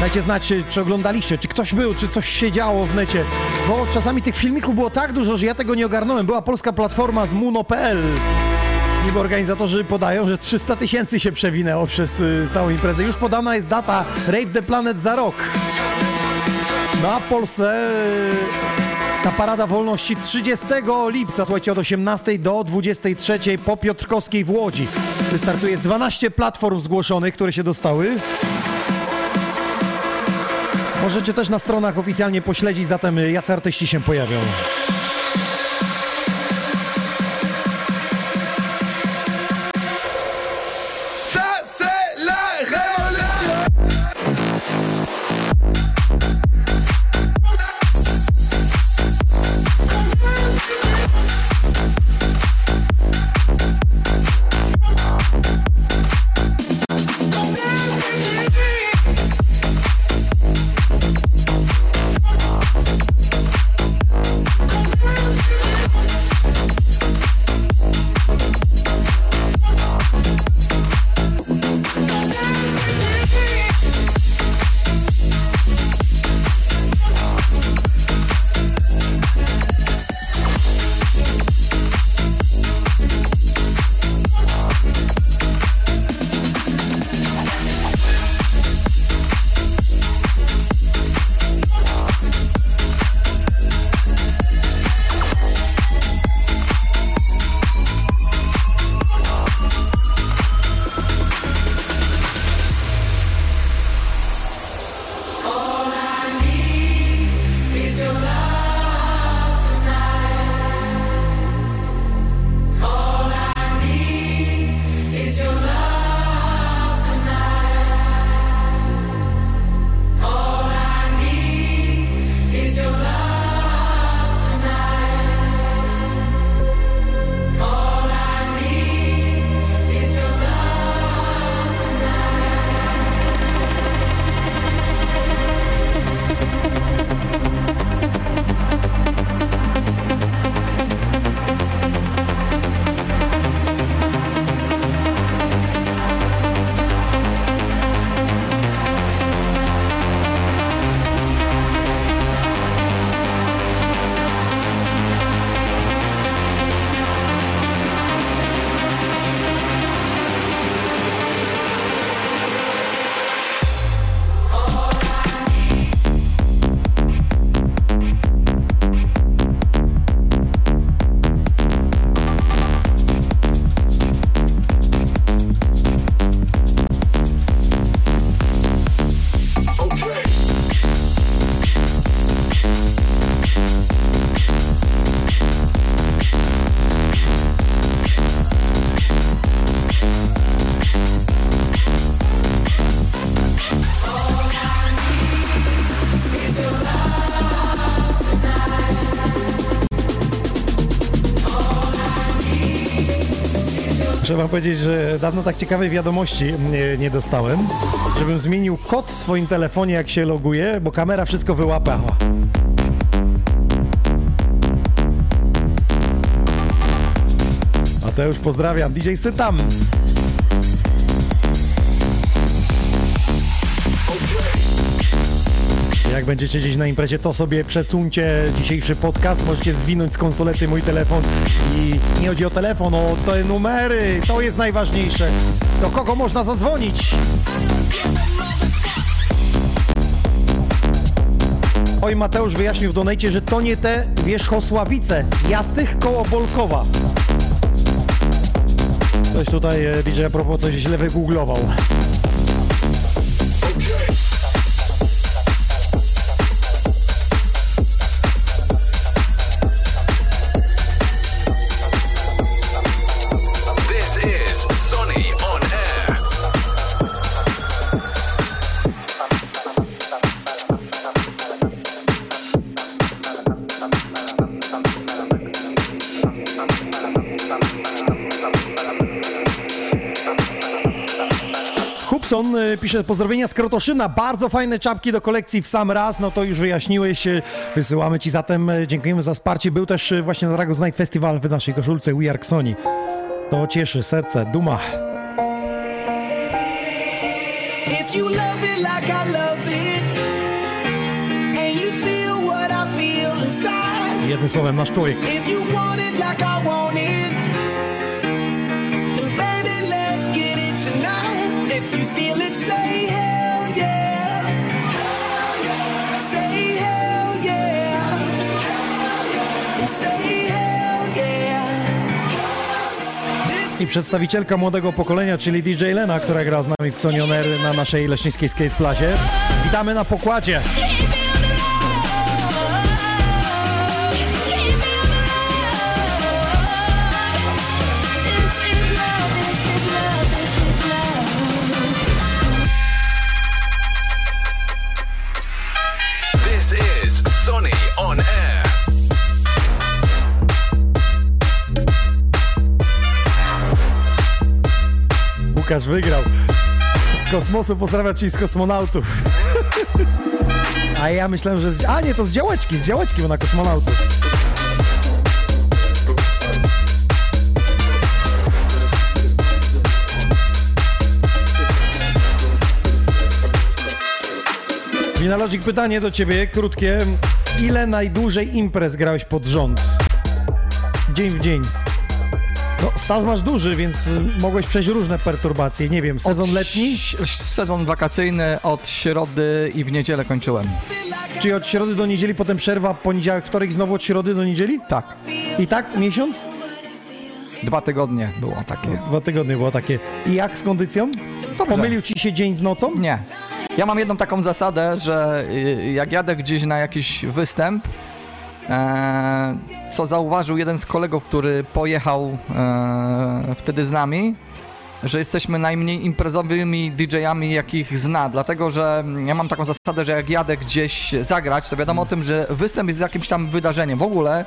Dajcie znać, czy oglądaliście, czy ktoś był, czy coś się działo w necie, bo czasami tych filmików było tak dużo, że ja tego nie ogarnąłem. Była polska platforma z muno.pl. Niby organizatorzy podają, że 300 tysięcy się przewinęło przez y, całą imprezę. Już podana jest data Rave the Planet za rok. Na Polsce y, ta parada wolności 30 lipca, słuchajcie, od 18 do 23 po Piotrkowskiej w Łodzi. Wystartuje jest 12 platform zgłoszonych, które się dostały. Możecie też na stronach oficjalnie pośledzić zatem, jacy artyści się pojawią. Trzeba powiedzieć, że dawno tak ciekawej wiadomości nie, nie dostałem, żebym zmienił kod w swoim telefonie, jak się loguje, bo kamera wszystko wyłapała. Mateusz, pozdrawiam. DJ Sytam. Będziecie gdzieś na imprezie, to sobie przesuńcie dzisiejszy podcast. Możecie zwinąć z konsolety mój telefon i nie chodzi o telefon, o te numery. To jest najważniejsze. Do kogo można zadzwonić? Oj, Mateusz wyjaśnił w donajcie, że to nie te Wierzchosławice, Jastych koło Bolkowa. Ktoś tutaj e, DJ a propos coś źle wygooglował. Pisze pozdrowienia z Krotoszyna, bardzo fajne czapki do kolekcji w sam raz, no to już wyjaśniłeś, wysyłamy Ci zatem, dziękujemy za wsparcie. Był też y, właśnie na Dragos Night Festival w naszej koszulce We Are Sony. To cieszy serce, duma. Jednym słowem, nasz człowiek. I przedstawicielka młodego pokolenia, czyli DJ Lena, która gra z nami w Sonioner na naszej leśnickiej skateplazie. Witamy na pokładzie. Łukasz wygrał. Z kosmosu pozdrawia ci z kosmonautów. A ja myślałem, że. Z... A nie, to z działeczki, z działeczki, bo na kosmonautów. Winalogic, pytanie do ciebie, krótkie. Ile najdłużej imprez grałeś pod rząd? Dzień w dzień. No, staż masz duży, więc y, mogłeś przejść różne perturbacje. Nie wiem, sezon Od letni? Sezon wakacyjny od środy i w niedzielę kończyłem. Czy od środy do niedzieli, potem przerwa, poniedziałek, wtorek, znowu od środy do niedzieli? Tak. I tak miesiąc? Dwa tygodnie było takie. Dwa tygodnie było takie. I jak z kondycją? Dobrze. Pomylił ci się dzień z nocą? Nie. Ja mam jedną taką zasadę, że y, jak jadę gdzieś na jakiś występ, co zauważył jeden z kolegów, który pojechał e, wtedy z nami, że jesteśmy najmniej imprezowymi DJ-ami, jakich zna, dlatego że ja mam taką zasadę, że jak jadę gdzieś zagrać, to wiadomo o tym, że występ jest jakimś tam wydarzeniem. W ogóle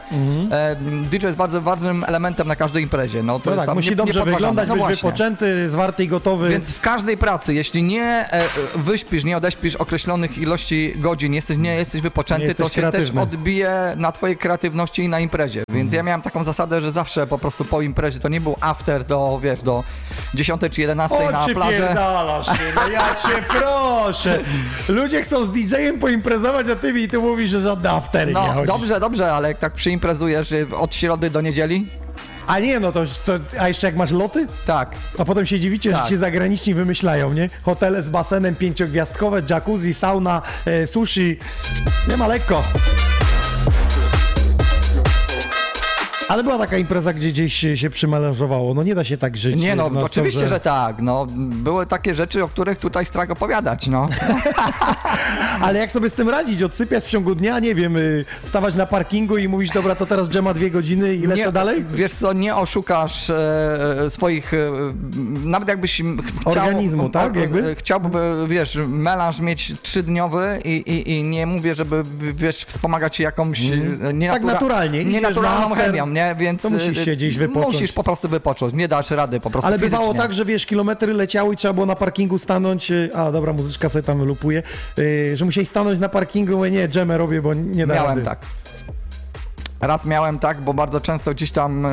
e, DJ jest bardzo ważnym elementem na każdej imprezie. No, to No tak, tam musi nie- dobrze wyglądać, No być właśnie. wypoczęty, zwarty i gotowy. Więc w każdej pracy, jeśli nie e, wyśpisz, nie odeśpisz określonych ilości godzin, jesteś, nie jesteś wypoczęty, Nie to jesteś się też odbije na twojej kreatywności i na imprezie. Więc ja miałem taką zasadę, że zawsze po prostu po imprezie to nie był after do, wiesz, do 10 czy 11 O, na się, no ja cię proszę. Ludzie chcą z DJ-em poimprezować, a ty mi tu mówisz, że żadne aftery nie No chodzisz. dobrze, dobrze, ale jak tak przyimprezujesz y, od środy do niedzieli, A nie, no to, to a jeszcze jak masz loty? tak. A potem się dziwicie, Tak. że ci zagraniczni wymyślają, nie? Hotele z basenem pięciogwiazdkowe, jacuzzi, sauna, e, sushi. Nie ma lekko. Ale była taka impreza, gdzie gdzieś się, przymelanżowało. No nie da się tak żyć. Nie no, na oczywiście, storze. że tak. No, były takie rzeczy, o których tutaj strach opowiadać, no. Ale jak sobie z tym radzić? Odsypiać w ciągu dnia? Nie wiem, y, stawać na parkingu i mówić, dobra, to teraz dżema dwie godziny i lecę nie, dalej? Wiesz co, nie oszukasz e, e, swoich, e, nawet jakbyś chciał... Organizmu, tak? Jakby? e, Chciałby, wiesz, melanż mieć trzydniowy i, i, i nie mówię, żeby, wiesz, wspomagać się jakąś mm. Tak naturalnie. Nienaturalną na chemią, nie? Nie? Więc To musisz y, się gdzieś wypocząć. Musisz po prostu wypocząć, nie dasz rady po prostu Ale bywało fizycznie. tak, że wiesz, kilometry leciały i trzeba było na parkingu stanąć, y, a dobra, muzyczka sobie tam lupuje, y, że musieli stanąć na parkingu, mówię, nie, dżemę robię, bo nie da Miałem rady. tak. Raz miałem tak, bo bardzo często gdzieś tam,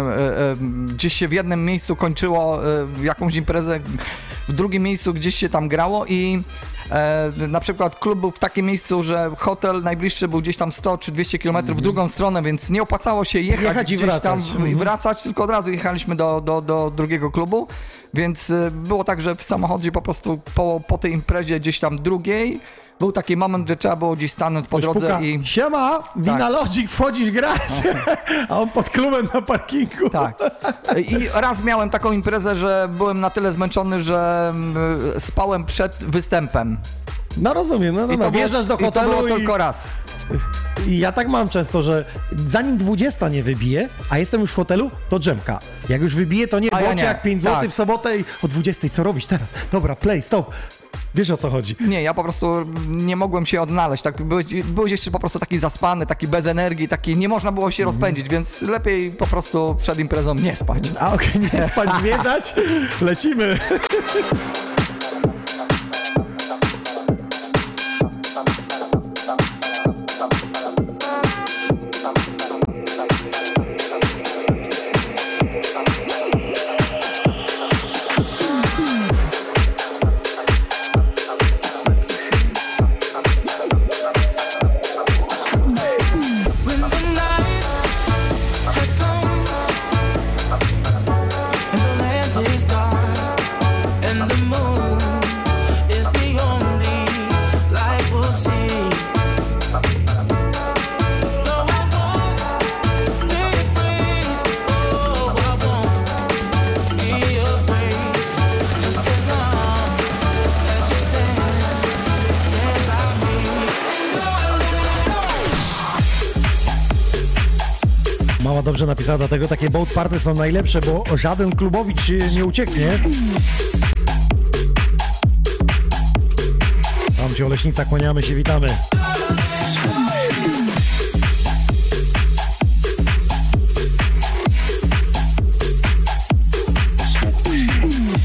gdzieś się w jednym miejscu kończyło jakąś imprezę, w drugim miejscu gdzieś się tam grało i e, na przykład klub był w takim miejscu, że hotel najbliższy był gdzieś tam 100 czy 200 km w drugą stronę, więc nie opłacało się jechać, Mhm. Jechać i gdzieś wracać. tam i Mhm. wracać, tylko od razu jechaliśmy do, do, do drugiego klubu, więc e, było tak, że w samochodzie po prostu po, po tej imprezie gdzieś tam drugiej był taki moment, że trzeba było gdzieś stanąć po Ktoś drodze puka, i... Siema, wina lodzik, wchodzisz grać, a on pod klubem na parkingu. Tak. I raz miałem taką imprezę, że byłem na tyle zmęczony, że mm, spałem przed występem. No rozumiem, no, no, no. wjeżdżasz do i to hotelu było i, tylko raz. i ja tak mam często, że zanim 20 nie wybije, a jestem już w hotelu, to dżemka. Jak już wybije, to nie, A ja nie. jak 5 zł Tak. w sobotę i o 20 co robić teraz? Dobra, play, stop. Wiesz o co chodzi. Nie, ja po prostu nie mogłem się odnaleźć. Tak, byłeś, byłeś jeszcze po prostu taki zaspany, taki bez energii, taki nie można było się rozpędzić, więc lepiej po prostu przed imprezą nie spać. A okej, nie spać, zwiedzać, lecimy. Dobrze napisała, dlatego takie boat party są najlepsze, bo żaden klubowicz nie ucieknie. Tam się Oleśnica, kłaniamy się, witamy.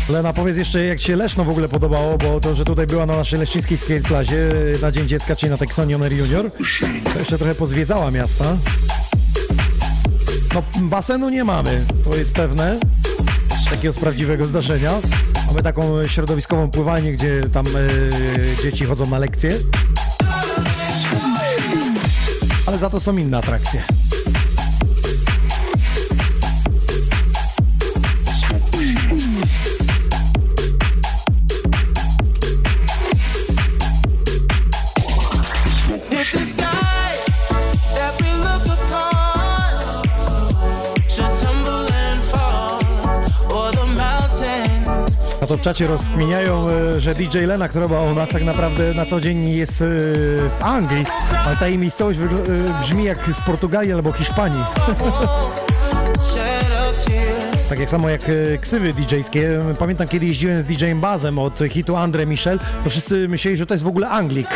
Lena, powiedz jeszcze, jak się Leszno w ogóle podobało, bo to, że tutaj była na naszej leszczyńskiej skate klasie na Dzień Dziecka, czyli na Texonie Honor Junior, to jeszcze trochę pozwiedzała miasta. No, basenu nie mamy, to jest pewne. Takiego z prawdziwego zdarzenia. Mamy taką środowiskową pływalnię, gdzie tam e, dzieci chodzą na lekcje. Ale za to są inne atrakcje. To w czacie rozkminiają, e, że DJ Lena, która była u nas tak naprawdę na co dzień jest e, w Anglii, ale ta jej miejscowość e, brzmi jak z Portugalii albo Hiszpanii. Tak jak samo jak ksywy DJ-skie. Pamiętam, kiedy jeździłem z DJ-em Bazem od hitu Andre Michel, to wszyscy myśleli, że to jest w ogóle Anglik.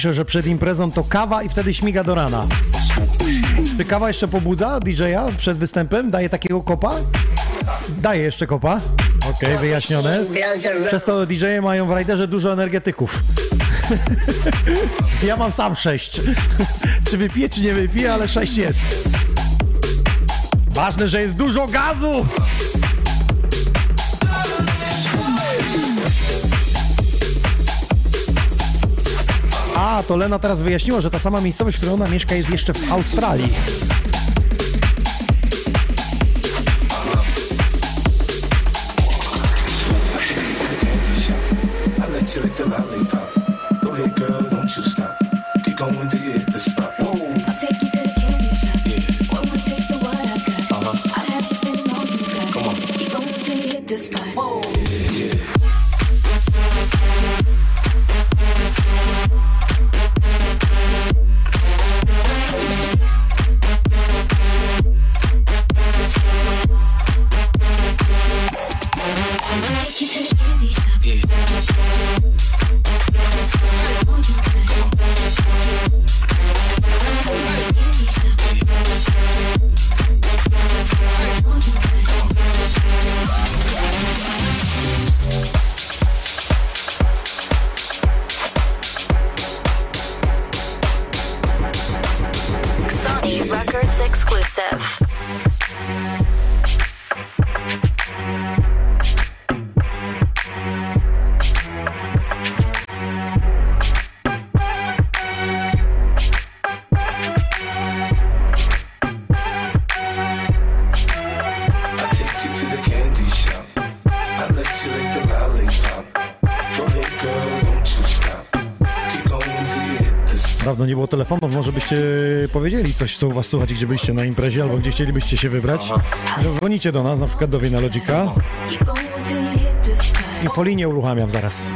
Pisze, że przed imprezą to kawa i wtedy śmiga do rana. Czy kawa jeszcze pobudza DJ-a przed występem? Daje takiego kopa? Daje jeszcze kopa. Okej, wyjaśnione. Przez to DJ-e mają w rajderze dużo energetyków. ja mam sam sześć. czy wypiję, czy nie wypiję, ale sześć jest. Ważne, że jest dużo gazu! To Lena teraz wyjaśniła, że ta sama miejscowość, w której ona mieszka, jest jeszcze w Australii. nie było telefonów, może byście powiedzieli coś, co u was słuchać, gdzie byliście na imprezie albo gdzie chcielibyście się wybrać. Zadzwonicie do nas, na przykład do Wina Lodzika. Infolinie uruchamiam zaraz.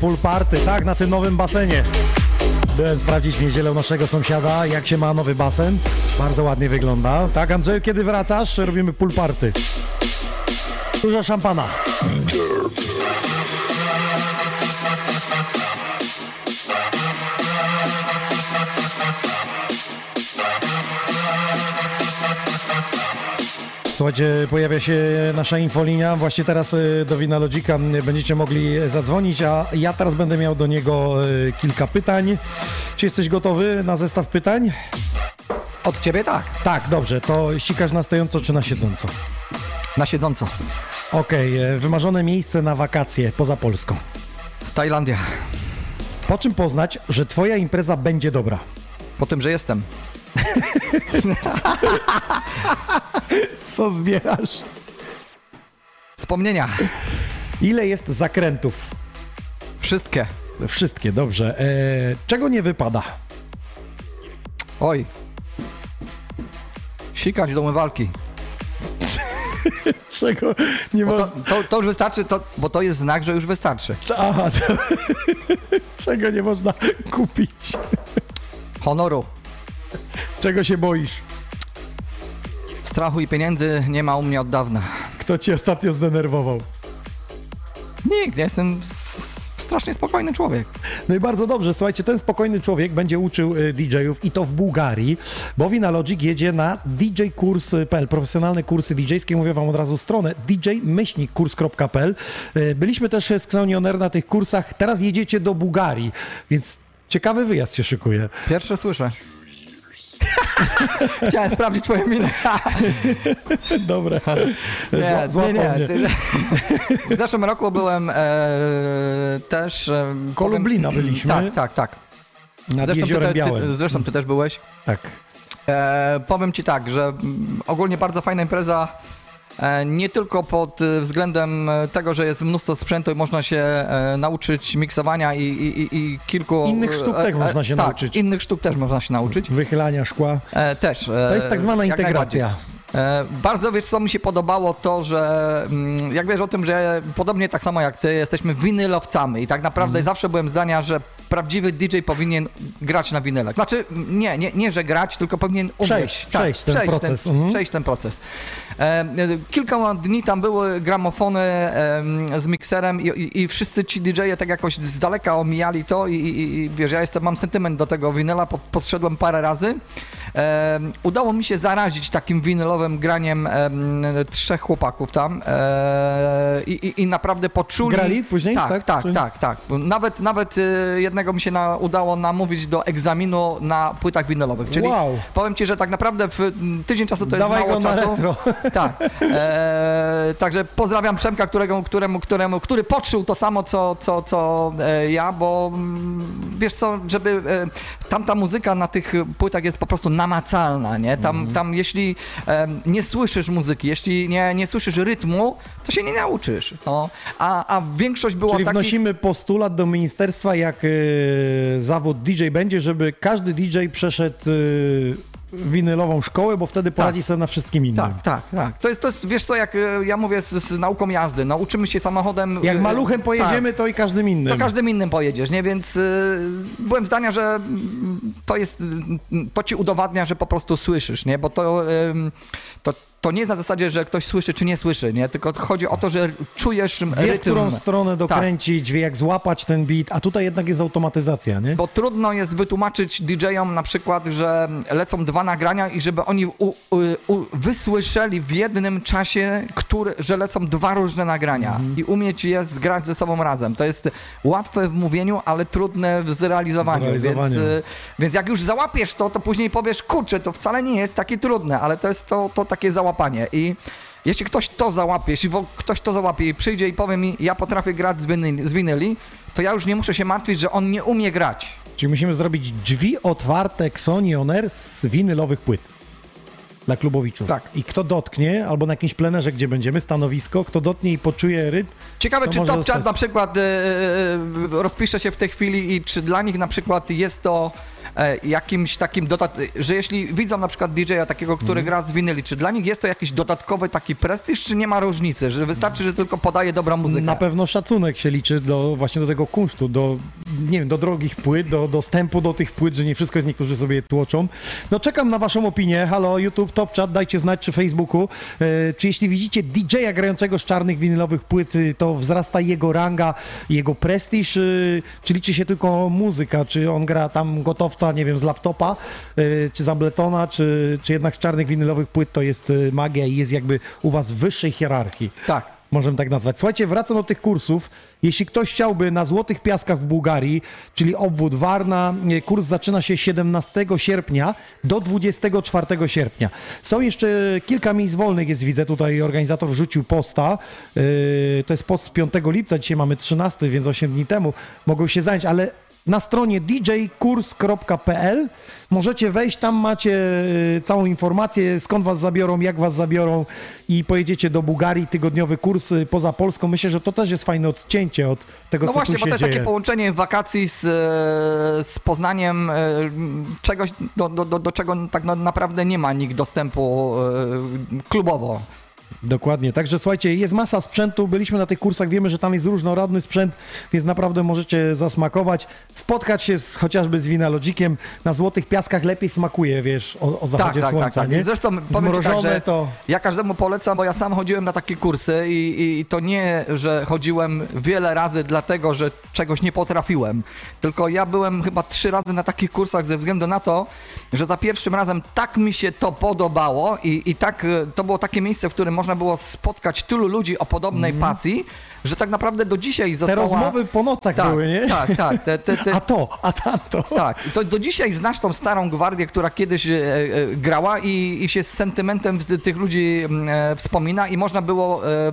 Pool party, tak, na tym nowym basenie. Byłem sprawdzić w niedzielę naszego sąsiada, jak się ma nowy basen. Bardzo ładnie wygląda. Tak, Andrzeju, kiedy wracasz? Robimy pool party. Dużo szampana. Słuchajcie, pojawia się nasza infolinia. Właśnie teraz y, do Wina Lodzika będziecie mogli zadzwonić, a ja teraz będę miał do niego y, kilka pytań. Czy jesteś gotowy na zestaw pytań? Od ciebie tak. Tak, dobrze. To sikasz na stojąco czy na siedząco? Na siedząco. Okej, y, wymarzone miejsce na wakacje poza Polską. Tajlandia. Po czym poznać, że twoja impreza będzie dobra? Po tym, że jestem. Co zbierasz? Wspomnienia. Ile jest zakrętów? Wszystkie. Wszystkie, dobrze. E, czego nie wypada? Oj. Sikać do umywalki. Czego nie można... to, to, to już wystarczy, to, bo to jest znak, że już wystarczy. Aha, to... czego nie można kupić? Honoru. Czego się boisz? Strachu i pieniędzy nie ma u mnie od dawna. Kto cię ostatnio zdenerwował? Nikt, ja jestem strasznie spokojny człowiek. No i bardzo dobrze, słuchajcie, ten spokojny człowiek będzie uczył y, DJ-ów i to w Bułgarii, bo Logic jedzie na djkurs.pl, profesjonalne kursy DJ-skie, mówię wam od razu stronę dj-kurs.pl. Y, Byliśmy też z Xonioner na tych kursach, teraz jedziecie do Bułgarii, więc ciekawy wyjazd się szykuje. Pierwsze słyszę. Chciałem sprawdzić twoją minę. Dobra, Nie, Zła, nie, nie. Ty, w zeszłym roku byłem e, też... E, Lublina byliśmy. Tak, tak, tak. Nad Zresztą ty, Jeziorem Białym. ty, zresztą ty też byłeś. Tak. E, powiem ci tak, że mm, ogólnie bardzo fajna impreza. E, nie tylko pod e, względem e, tego, że jest mnóstwo sprzętu i można się nauczyć miksowania i, i, i, kilku... Innych sztuk też można się tak, nauczyć. innych sztuk też można się nauczyć. Wychylania szkła. Też. To jest tak zwana integracja. Bardzo wiesz, co mi się podobało, to, że mm, jak wiesz o tym, że podobnie tak samo jak ty, jesteśmy winylowcami i tak naprawdę Mhm. zawsze byłem zdania, że prawdziwy DJ powinien grać na winylach. Znaczy, nie, nie, nie że grać, tylko powinien umieć. Przejść, przejść ten proces. Ten, Mhm. Przejść ten proces. E, e, kilka dni tam były gramofony e, z mikserem i, i, i wszyscy ci DJ-e tak jakoś z daleka omijali to i, i, i wiesz, ja jestem, mam sentyment do tego winyla, pod, podszedłem parę razy. Udało mi się zarazić takim winylowym graniem trzech chłopaków tam e, i, i, naprawdę poczuli... Grali później? Tak, Tak? tak, tak, tak. Nawet, nawet e, jednego mi się na, udało namówić do egzaminu na płytach winylowych, czyli Wow. powiem ci, że tak naprawdę w tydzień czasu to Dawaj jest mało czasu. retro. Tak. E, także pozdrawiam Przemka, którego, któremu, któremu, który poczuł to samo, co, co, co e, ja, bo wiesz co, żeby tamta muzyka na tych płytach jest po prostu namacalna, nie? Tam, Mhm. tam jeśli nie słyszysz muzyki, jeśli nie, nie słyszysz rytmu, to się nie nauczysz. No. A, a większość była Czyli takich... wnosimy postulat do ministerstwa, jak y, zawód DJ będzie, żeby każdy DJ przeszedł y, winylową szkołę, bo wtedy poradzi sobie na wszystkim innym. Tak, tak, tak. To jest, to jest, wiesz co, jak e, ja mówię z, z nauką jazdy, no uczymy się samochodem... Jak e, maluchem pojedziemy, tak. to i każdym innym. To każdym innym pojedziesz, nie? Więc y, byłem zdania, że to jest, y, to ci udowadnia, że po prostu słyszysz, nie? Bo to, ym, to, to nie jest na zasadzie, że ktoś słyszy czy nie słyszy, nie? Tylko chodzi o to, że czujesz Wie, rytm. w którą stronę Tak. dokręcić, wie jak złapać ten beat, a tutaj jednak jest automatyzacja, nie? Bo trudno jest wytłumaczyć DJ-om na przykład, że lecą dwa nagrania i żeby oni u, u, u, wysłyszeli w jednym czasie, który, że lecą dwa różne nagrania Mhm. i umieć je zgrać ze sobą razem. To jest łatwe w mówieniu, ale trudne w zrealizowaniu. W realizowaniu. Więc, y, więc jak już załapiesz to, to później powiesz, kurczę, to wcale nie jest takie trudne, ale to jest to, to takie załapanie. I jeśli ktoś to załapie, jeśli ktoś to załapie i przyjdzie i powie mi, ja potrafię grać z winyli, z winyli to ja już nie muszę się martwić, że on nie umie grać. Czyli musimy zrobić drzwi otwarte Sony On Air z winylowych płyt. Dla klubowiczów. Tak. I kto dotknie, albo na jakimś plenerze, gdzie będziemy, stanowisko, kto dotknie i poczuje rytm, Ciekawe, To czy Top zostać. na przykład e, rozpisze się w tej chwili i czy dla nich na przykład jest to jakimś takim dodat... że jeśli widzą na przykład DJ-a takiego, który Mhm. gra z winyli, czy dla nich jest to jakiś dodatkowy taki prestiż, czy nie ma różnicy, że wystarczy, że tylko podaje dobrą muzykę? Na pewno szacunek się liczy do, właśnie do tego kunsztu, do, nie wiem, do drogich płyt, do dostępu do tych płyt, że nie wszystko jest, niektórzy sobie tłoczą. No czekam na waszą opinię. Halo, YouTube, Top Chat, dajcie znać, czy Facebooku. E, czy jeśli widzicie DJ-a grającego z czarnych winylowych płyt, y, to wzrasta jego ranga, jego prestiż, y, czy liczy się tylko muzyka, czy on gra tam gotowca, nie wiem, z laptopa, y, czy z Abletona, czy, czy jednak z czarnych winylowych płyt to jest y, magia i jest jakby u was w wyższej hierarchii. Tak. Możemy tak nazwać. Słuchajcie, wracam do tych kursów. Jeśli ktoś chciałby na Złotych Piaskach w Bułgarii, czyli obwód Warna, e, kurs zaczyna się 17 sierpnia do 24 sierpnia. Są jeszcze kilka miejsc wolnych, jest widzę, tutaj organizator wrzucił posta. To jest post z 5 lipca, dzisiaj mamy 13, więc 8 dni temu mogą się zająć, ale na stronie djkurs.pl możecie wejść, tam macie y, całą informację, skąd was zabiorą, jak was zabiorą i pojedziecie do Bułgarii, tygodniowy kurs y, poza Polską. Myślę, że to też jest fajne odcięcie od tego, No co właśnie, tu bo się to jest dzieje. takie połączenie wakacji z, e, z Poznaniem, czegoś, do, do, do, do czego tak no, naprawdę nie ma nikt dostępu klubowo. Dokładnie. Także słuchajcie, jest masa sprzętu. Byliśmy na tych kursach, wiemy, że tam jest różnorodny sprzęt, więc naprawdę możecie zasmakować. Spotkać się z, chociażby z Winalogikiem na Złotych Piaskach lepiej smakuje, wiesz, o, o zachodzie tak, słońca, tak, tak. nie? Zresztą tak, Zmrożone że to... ja każdemu polecam, bo ja sam chodziłem na takie kursy i, i to nie, że chodziłem wiele razy dlatego, że czegoś nie potrafiłem, tylko ja byłem chyba trzy razy na takich kursach ze względu na to, że za pierwszym razem tak mi się to podobało i, i tak e, to było takie miejsce, w którym można było spotkać tylu ludzi o podobnej pasji, że tak naprawdę do dzisiaj Mhm. Te została... rozmowy po nocach tak, były, nie? Tak, tak. Te, te, te... A to, a tamto. Tak, to do dzisiaj znasz tą starą gwardię, która kiedyś e, e, grała i, i się z sentymentem tych ludzi m, e, wspomina i można było e,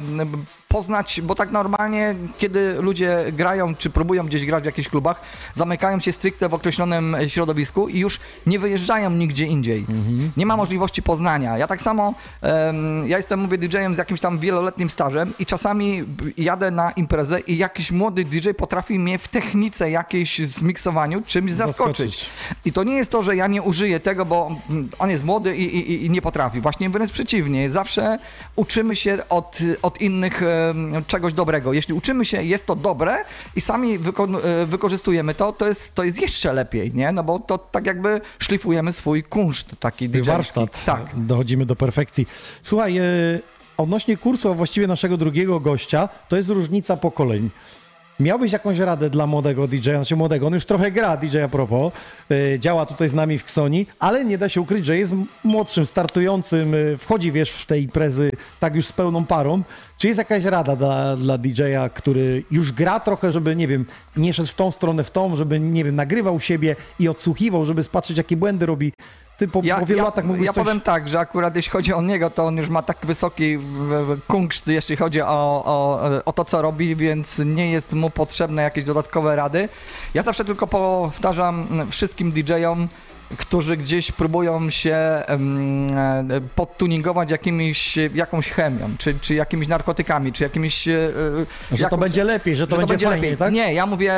poznać, bo tak normalnie, kiedy ludzie grają, czy próbują gdzieś grać w jakichś klubach, zamykają się stricte w określonym środowisku i już nie wyjeżdżają nigdzie indziej. Nie ma możliwości poznania. Ja tak samo, em, ja jestem, mówię, DJ-em z jakimś tam wieloletnim stażem i czasami jadę na imprezę i jakiś młody DJ potrafi mnie w technice jakiejś zmiksowaniu czymś zaskoczyć. Zaskoczyć. I to nie jest to, że ja nie użyję tego, bo mm, on jest młody i, i, i nie potrafi. Właśnie wręcz przeciwnie. Zawsze uczymy się od, od innych em, czegoś dobrego. Jeśli uczymy się, jest to dobre i sami e, wykorzystujemy to, to jest, to jest jeszcze lepiej, nie? No bo to tak jakby szlifujemy swój kunszt taki DJ. warsztat. Tak. Dochodzimy do perfekcji. Słuchaj, e, odnośnie kursu, a właściwie naszego drugiego gościa, to jest różnica pokoleń. Miałbyś jakąś radę dla młodego DJ, znaczy młodego, on już trochę gra DJ a propos, e, działa tutaj z nami w Ksoni, ale nie da się ukryć, że jest młodszym, startującym, e, wchodzi wiesz w te imprezy tak już z pełną parą. Czy jest jakaś rada dla, dla DJ-a, który już gra trochę, żeby, nie wiem, nie szedł w tą stronę, w tą, żeby, nie wiem, nagrywał siebie i odsłuchiwał, żeby spatrzeć, jakie błędy robi? Ty po, po wielu ja, latach mógłbyś ja coś... powiem tak, że akurat jeśli chodzi o niego, to on już ma tak wysoki kunszt, jeśli chodzi o, o, o to, co robi, więc nie jest mu potrzebne jakieś dodatkowe rady. Ja zawsze tylko powtarzam wszystkim DJ-om, którzy gdzieś próbują się e, podtuningować jakimiś, jakąś chemią, czy, czy jakimiś narkotykami, czy jakimiś... e, Że to jakąś- będzie lepiej, że to będzie fajnie, tak? Nie, ja mówię,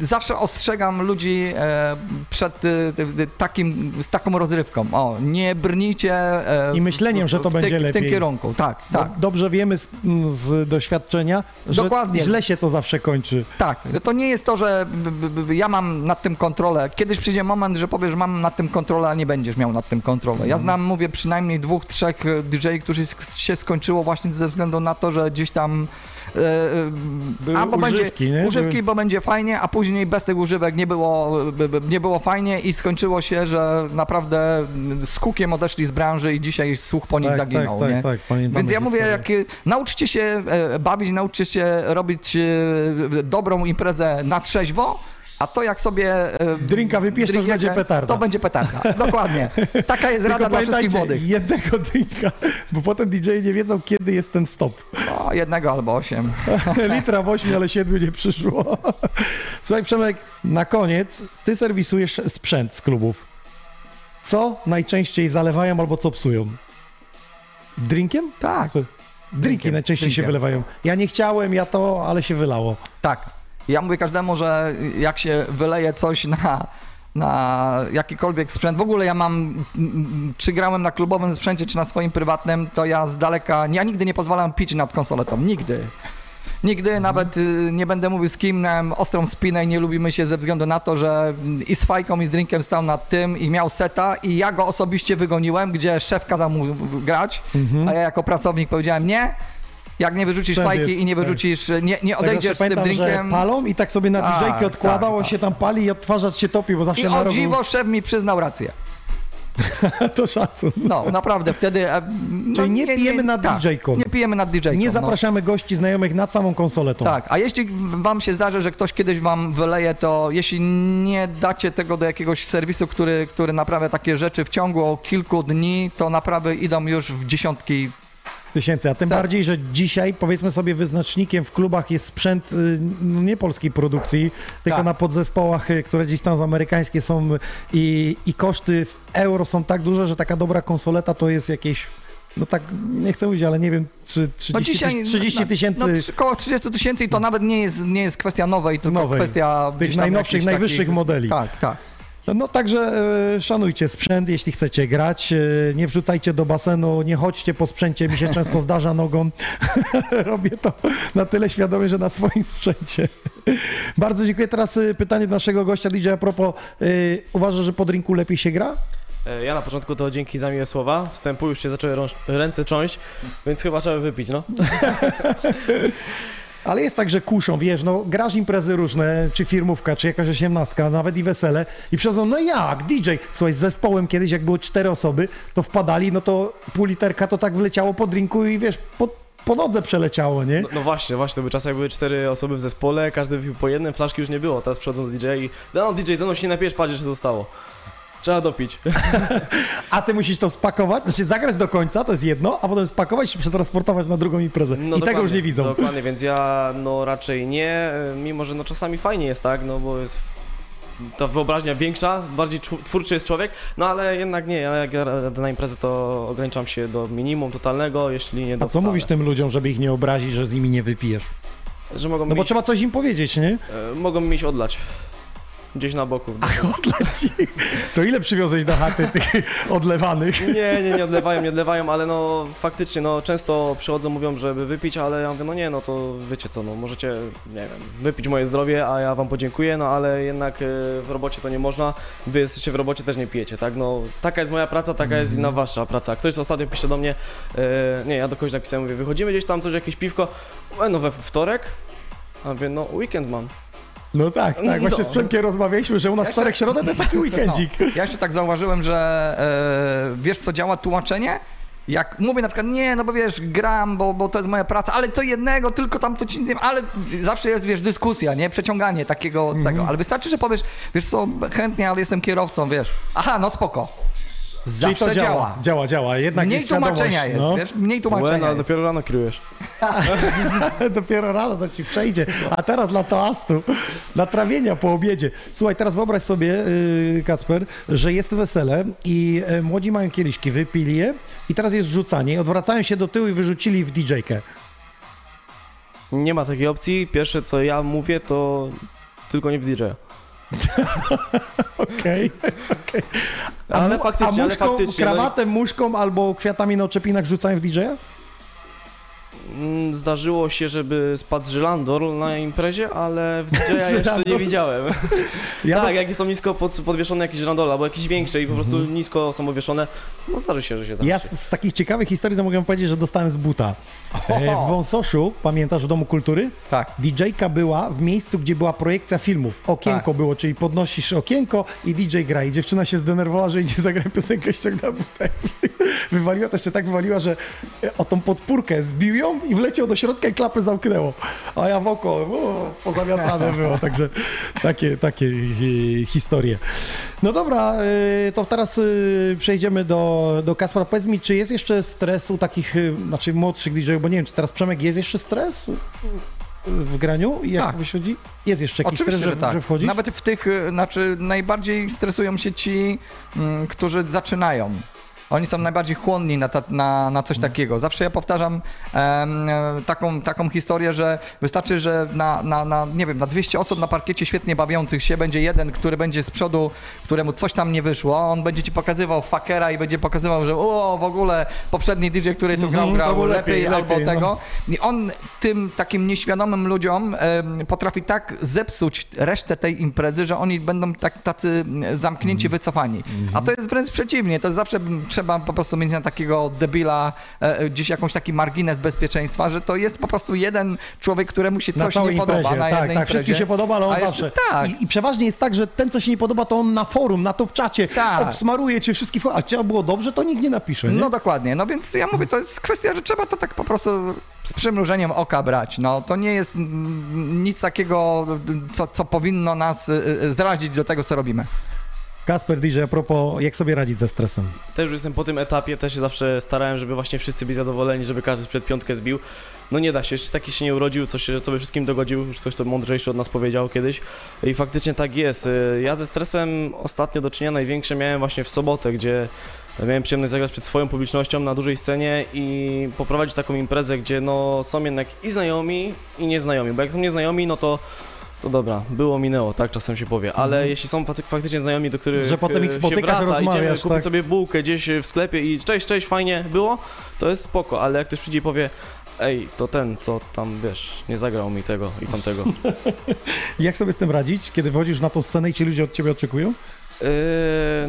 zawsze ostrzegam ludzi e, przed e, e, takim, z taką rozrywką. O, nie brnijcie e, I myśleniem, w- że to będzie ty, w tym lepiej. kierunku. Tak, tak. Dobrze wiemy z, z doświadczenia, że Dokładnie. źle się to zawsze kończy. Tak, to nie jest to, że ja mam nad tym kontrolę. Kiedyś przyjdzie moment, że powiesz, mam nad tym kontrolę, a nie będziesz miał nad tym kontrolę. Mhm. Ja znam, mówię, przynajmniej dwóch, trzech e, DJ, którzy się skończyło właśnie ze względu na to, że gdzieś tam e, e, Były albo używki, będzie, nie? używki, Były- bo będzie fajnie, a później bez tych używek nie było, nie było fajnie i skończyło się, że naprawdę z hukiem odeszli z branży i dzisiaj słuch po nich Tak, zaginął. tak, nie? tak, tak, Więc ja mówię, jak nauczcie się e, bawić, nauczcie się robić e, dobrą imprezę na trzeźwo, a to jak sobie... e, Drinka wypijesz, to będzie petarda. To będzie petarda, dokładnie. Taka jest rada dla wszystkich młodych. jednego drinka, bo potem DJ nie wiedzą, kiedy jest ten stop. O, jednego albo osiem. Litra w ośmiu, ale siedmiu nie przyszło. Słuchaj, Przemek, na koniec, ty serwisujesz sprzęt z klubów. Co najczęściej zalewają albo co psują? Drinkiem? Tak. Co? Drinki Drinkiem, najczęściej się drinkiem. wylewają. Ja nie chciałem, ja to, ale się wylało. Tak. Ja mówię każdemu, że jak się wyleje coś na na jakikolwiek sprzęt. W ogóle ja mam, czy grałem na klubowym sprzęcie, czy na swoim prywatnym, to ja z daleka, ja nigdy nie pozwalam pić nad konsoletą, nigdy. Nigdy nawet y, nie będę mówił z kim, miałem ostrą spinę i nie lubimy się ze względu na to, że i z fajką i z drinkiem stał nad tym i miał seta i ja go osobiście wygoniłem, gdzie szef kazał mu grać, Mhm. a ja jako pracownik powiedziałem nie, jak nie wyrzucisz Sprzęt fajki jest, i nie tak. wyrzucisz, nie, nie Tego odejdziesz jeszcze z tym pamiętam, drinkiem. palą i tak sobie na Tak, DJ-kę odkładało tak, się tam pali i odtwarzacz się topi, bo zawsze I na o rogu... dziwo szef mi przyznał rację. to szacun. No, naprawdę, wtedy... e, No, Czyli nie pijemy nad tak, DJ-ką. Nie pijemy nad DJ-ką. Nie no. zapraszamy gości znajomych nad samą konsoletą. Tak, a jeśli wam się zdarzy, że ktoś kiedyś wam wyleje, to jeśli nie dacie tego do jakiegoś serwisu, który, który naprawia takie rzeczy w ciągu kilku dni, to naprawy idą już w dziesiątki. Tysięcy, a tym bardziej, że dzisiaj powiedzmy sobie wyznacznikiem w klubach jest sprzęt y, no nie polskiej produkcji, tylko Tak. na podzespołach, y, które gdzieś tam z amerykańskie są i, i koszty w euro są tak duże, że taka dobra konsoleta to jest jakieś no tak, nie chcę mówić, ale nie wiem, czy 30 No dzisiaj 30 tysięcy No, no, około 30 tysięcy i to nawet nie jest, nie jest kwestia nowej, tylko Nowej. kwestia Tych najnowszych, najwyższych takich- modeli. Tak, tak. No, no także e, szanujcie sprzęt, jeśli chcecie grać, e, nie wrzucajcie do basenu, nie chodźcie po sprzęcie, mi się często zdarza nogą. Robię to na tyle świadomie, że na swoim sprzęcie. Bardzo dziękuję. Teraz e, pytanie do naszego gościa DJ a propos, e, uważasz, że po drinku lepiej się gra? Ja na początku to dzięki za miłe słowa. Wstępu już się zaczęły ręce cząść, więc chyba trzeba wypić, no. Ale jest tak, że kuszą, wiesz, no grasz imprezy różne, czy firmówka, czy jakaś osiemnastka, nawet i wesele i przychodzą, no jak, DJ, słuchaj, z zespołem kiedyś, jak było cztery osoby, to wpadali, no to pół literka to tak wleciało po drinku i wiesz, po, po nodze przeleciało, nie? no. No właśnie, właśnie, to były czasy, jak były cztery osoby w zespole, każdy wypił po jednym, flaszki już nie było. Teraz przychodzą DJ i no DJ, ze mną się nie napijesz, patrz, że zostało. Trzeba dopić. A ty musisz to spakować, znaczy zagrać do końca, to jest jedno, a potem spakować i przetransportować na drugą imprezę. No I tego już nie widzą. Dokładnie, więc ja no raczej nie, mimo że no czasami fajnie jest, tak, no bo jest ta wyobraźnia większa, bardziej twórczy jest człowiek, no ale jednak nie, ja jak jadę na imprezę to ograniczam się do minimum totalnego, jeśli nie do A co wcale. mówisz tym ludziom, żeby ich nie obrazić, że z nimi nie wypijesz? Że mogą No bo mi, trzeba coś im powiedzieć, nie? e, mogą mi odlać. Gdzieś na boku. Odleci. To ile przywiozłeś do chaty tych odlewanych? Nie, nie, nie odlewają, nie odlewają, ale no faktycznie, no często przychodzą, mówią, żeby wypić, ale ja mówię, no nie, no to wiecie co, no możecie, nie wiem, wypić moje zdrowie, a ja wam podziękuję, no ale jednak e, w robocie to nie można, wy jesteście w robocie, też nie pijecie, tak, no taka jest moja praca, taka jest inna wasza praca. Ktoś ostatnio pisze do mnie, e, nie, ja do kogoś napisałem, mówię, wychodzimy gdzieś tam, coś, jakieś piwko, e, no we wtorek, a mówię, no weekend mam. No tak, tak. Właśnie No. z Przemkiem rozmawialiśmy, że u nas Ja wtorek, środa to jest taki weekendzik. No. Ja jeszcze tak zauważyłem, że e, wiesz co działa tłumaczenie? Jak mówię na przykład, nie, no bo wiesz, gram, bo, bo to jest moja praca, ale to jednego, tylko tam to ci nie ale zawsze jest, wiesz, dyskusja, nie? Przeciąganie takiego, Mhm. tego. Ale wystarczy, że powiesz, wiesz co, chętnie, ale jestem kierowcą, wiesz. Aha, no spoko. Czyli Zawsze to działa. działa. Działa, działa. Jednak Mniej jest tłumaczenia jest, no. wiesz, mniej tłumaczenia no, ale jest. dopiero rano kierujesz. Dopiero rano to ci przejdzie. A teraz dla toastu, dla trawienia po obiedzie. Słuchaj, teraz wyobraź sobie, yy, Kacper, że jest wesele i yy, młodzi mają kieliszki, wypili je i teraz jest rzucanie. Odwracają się do tyłu i wyrzucili w DJ-kę. Nie ma takiej opcji, pierwsze co ja mówię to tylko nie w DJ. Okej, okej. A Ale faktycznie, a ale muszką, faktycznie, no i- krawatem, muszką albo kwiatami na oczepinach rzucają w DJ-a? Mm, Zdarzyło się, żeby spadł żylandor na imprezie, ale w DJ jeszcze nie widziałem. Ja tak, dost- jakie są nisko pod, podwieszone jakieś żyrandole, albo jakieś większe i po prostu nisko są obwieszone, no zdarzy się, że się Ja zdarzy. z, z takich ciekawych historii to mogę powiedzieć, że dostałem z buta. E, w Wąsoszu, pamiętasz, w Domu Kultury? Tak. DJ-ka była w miejscu, gdzie była projekcja filmów. Okienko Tak. było, czyli podnosisz okienko i DJ gra. I dziewczyna się zdenerwowała, że idzie zagrać piosenkę, ściągnęła butę. Wywaliła, to jeszcze tak wywaliła, że e, o tą podpórkę zbił ją i wleciał do środka i klapę zamknęło. A ja w oko, o, pozamiatane było, także takie, takie historie. No dobra, e, to teraz e, przejdziemy do, do Kaspra. Powiedz mi, czy jest jeszcze stres u takich, e, znaczy młodszych DJ-ów, bo nie wiem, czy teraz Przemek jest jeszcze stres w graniu i jak Tak. wychodzi? Jest jeszcze jakiś Oczywiście, stres, że, tak. że wchodzisz? Nawet w tych, y, znaczy najbardziej stresują się ci, mm, którzy zaczynają. Oni są najbardziej chłonni na, ta, na, na coś takiego. Zawsze ja powtarzam em, e, taką, taką historię, że wystarczy, że na, na, na, nie wiem, na 200 osób na parkiecie świetnie bawiących się będzie jeden, który będzie z przodu, któremu coś tam nie wyszło, on będzie ci pokazywał fakera i będzie pokazywał, że o, w ogóle poprzedni DJ, który tu grał, Mhm, grał był lepiej, lepiej, albo lepiej, no. tego. I on tym takim nieświadomym ludziom em, potrafi tak zepsuć resztę tej imprezy, że oni będą tak, tacy mm, zamknięci, wycofani. A to jest wręcz przeciwnie. To jest zawsze mm, trzeba po prostu mieć na takiego debila e, gdzieś jakąś taki margines bezpieczeństwa, że to jest po prostu jeden człowiek, któremu się coś nie podoba. imprezie, na tak, jednej tak, imprezie. wszystkim się podoba, ale on jeszcze- zawsze. Tak. I, I przeważnie jest tak, że ten, co się nie podoba, to on na forum, na top czacie Tak. obsmaruje cię wszystkich, a trzeba było dobrze, to nikt nie napisze, nie? No dokładnie, no więc ja mówię, to jest kwestia, że trzeba to tak po prostu z przymrużeniem oka brać. No to nie jest nic takiego, co, co powinno nas y, y, zrazić do tego, co robimy. Kasper DJ, a propos, jak sobie radzić ze stresem? Też już jestem po tym etapie, też się zawsze starałem, żeby właśnie wszyscy byli zadowoleni, żeby każdy przed piątkę zbił. No nie da się, jeszcze taki się nie urodził, coś, co by wszystkim dogodził, już ktoś to mądrzejszy od nas powiedział kiedyś. I faktycznie tak jest. Ja ze stresem ostatnio do czynienia największe miałem właśnie w sobotę, gdzie miałem przyjemność zagrać przed swoją publicznością na dużej scenie i poprowadzić taką imprezę, gdzie no są jednak i znajomi, i nieznajomi, bo jak są nieznajomi, no to to dobra, było, minęło, tak czasem się powie, ale Mhm. jeśli są faty- faktycznie znajomi, do których Że potem ich e, spotykasz, się wraca, idziemy rozmawiasz, kupić tak. sobie bułkę gdzieś w sklepie i cześć, cześć, fajnie było, to jest spoko, ale jak ktoś przyjdzie i powie ej, to ten, co tam, wiesz, nie zagrał mi tego i tamtego. Jak sobie z tym radzić, kiedy wchodzisz na tą scenę i ci ludzie od ciebie oczekują? Yy,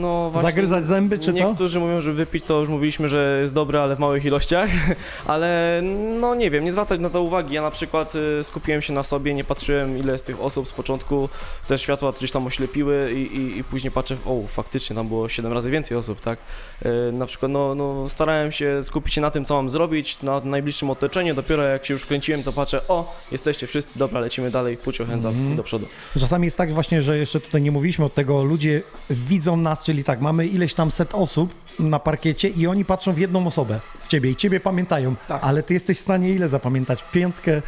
no właśnie, Zagryzać zęby, czy co? Niektórzy mówią, że wypić to już mówiliśmy, że jest dobre, ale w małych ilościach, ale no nie wiem, nie zwracać na to uwagi. Ja na przykład y, skupiłem się na sobie, nie patrzyłem ile jest tych osób z początku, te światła gdzieś tam oślepiły i, i, i później patrzę, o faktycznie tam było 7 razy więcej osób, tak? Y, na przykład no, no starałem się skupić się na tym, co mam zrobić, na najbliższym otoczeniu, dopiero jak się już wkręciłem, to patrzę, o, jesteście wszyscy, dobra, lecimy dalej, your hands up Mhm. i do przodu. Czasami jest tak właśnie, że jeszcze tutaj nie mówiliśmy od tego, ludzie widzą nas, czyli tak, mamy ileś tam set osób na parkiecie i oni patrzą w jedną osobę, w ciebie i ciebie pamiętają, Tak. ale ty jesteś w stanie ile zapamiętać? Piątkę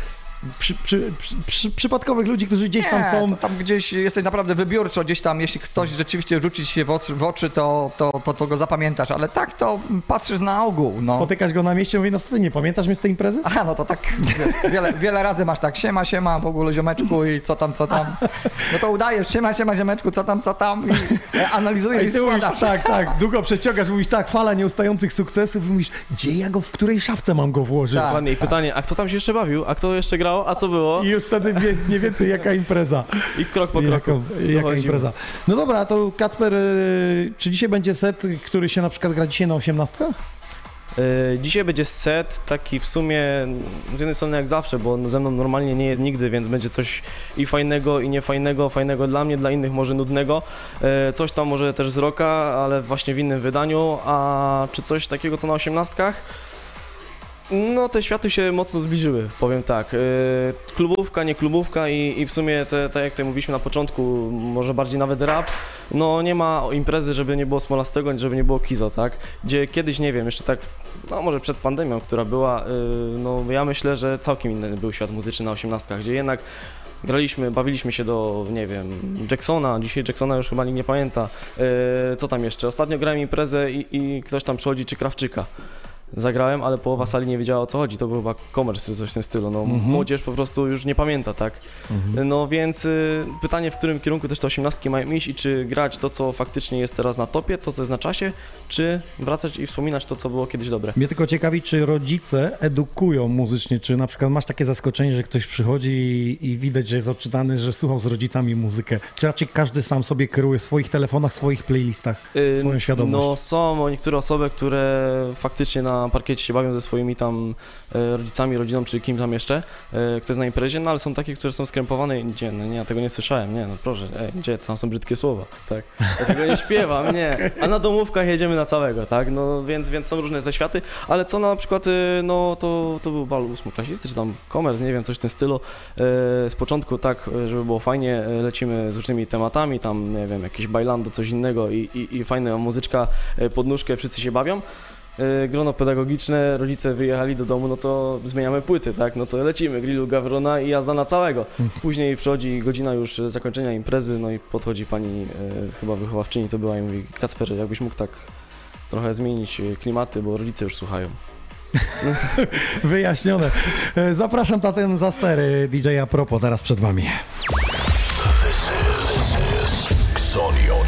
przy, przy, przy, przy, przypadkowych ludzi, którzy gdzieś tam Nie, są. to tam gdzieś jesteś naprawdę wybiórczo, gdzieś tam, jeśli ktoś rzeczywiście rzuci ci się w oczy, w oczy to, to, to, to go zapamiętasz, ale tak to patrzysz na ogół, no. Spotykasz go na mieście i mówi, no co ty nie pamiętasz mnie z tej imprezy? Aha, no to tak wiele, wiele razy masz tak, siema, siema, w ogóle ziomeczku i co tam, co tam. No to udajesz, siema, siema, ziomeczku, co tam, co tam i e, analizujesz i, I ty mówisz, tak, tak, długo przeciągasz, mówisz tak, fala nieustających sukcesów, mówisz, gdzie ja go, w której szafce mam go włożyć? Tak. I pytanie, a kto tam się jeszcze bawił? A kto jeszcze grał? A co było? I już wtedy wie mniej więcej jaka impreza. I krok po kroku. Jaka dochodzimy. impreza. No dobra, to Kacper, y, czy dzisiaj będzie set, który się na przykład gra dzisiaj na osiemnastkach? E, Dzisiaj będzie set taki w sumie z jednej strony jak zawsze, bo ze mną normalnie nie jest nigdy, więc będzie coś i fajnego, i niefajnego, fajnego dla mnie, dla innych może nudnego. E, Coś tam może też z roka, ale właśnie w innym wydaniu, a czy coś takiego co na osiemnastkach? No, te światy się mocno zbliżyły, powiem tak. E, Klubówka, nie klubówka i, i w sumie, te, tak jak tutaj mówiliśmy na początku, może bardziej nawet rap, no nie ma imprezy, żeby nie było Smolastego, żeby nie było Kizo, tak? Gdzie kiedyś, nie wiem, jeszcze tak, no może przed pandemią, która była, y, no ja myślę, że całkiem inny był świat muzyczny na osiemnastkach, gdzie jednak graliśmy, bawiliśmy się do, nie wiem, Jacksona, dzisiaj Jacksona już chyba nikt nie pamięta, y, co tam jeszcze, ostatnio grałem imprezę i, i ktoś tam przychodzi, czy Krawczyka. Zagrałem, ale połowa sali nie wiedziała o co chodzi. To był chyba komers czy coś w tym stylu. No, Mhm. Młodzież po prostu już nie pamięta, tak? No więc y, pytanie, w którym kierunku też te osiemnastki mają iść i czy grać to, co faktycznie jest teraz na topie, to, co jest na czasie, czy wracać i wspominać to, co było kiedyś dobre. Mnie tylko ciekawi, czy rodzice edukują muzycznie, czy na przykład masz takie zaskoczenie, że ktoś przychodzi i, i widać, że jest odczytany, że słuchał z rodzicami muzykę. Czy raczej każdy sam sobie kieruje w swoich telefonach, w swoich playlistach Ym, swoją świadomość? No są niektóre osoby, które faktycznie na parkiecie się bawią ze swoimi tam e, rodzicami, rodziną czy kim tam jeszcze, e, kto jest na imprezie, no ale są takie, które są skrępowane i gdzie, no nie, ja tego nie słyszałem, nie, no proszę, ej, gdzie, tam są brzydkie słowa, tak, ja tego nie śpiewam, nie, a na domówkach jedziemy na całego, tak, no więc, więc są różne te światy, ale co na przykład, e, no to, to był bal ósmoklasisty, czy tam komers, nie wiem, coś w tym stylu, z początku tak, żeby było fajnie, lecimy z różnymi tematami, tam, nie wiem, jakieś bailando, coś innego i, i, i fajna muzyczka, e, pod nóżkę, wszyscy się bawią. E, grono pedagogiczne, rodzice wyjechali do domu, no to zmieniamy płyty, tak? No to lecimy, grillu Gawrona i jazda na całego. Później przychodzi godzina już zakończenia imprezy, no i podchodzi pani e, chyba wychowawczyni to była i mówi Kasper, jakbyś mógł tak trochę zmienić e, klimaty, bo rodzice już słuchają. Wyjaśnione. Zapraszam na ten zastery DJ a propos teraz przed wami. This is, this is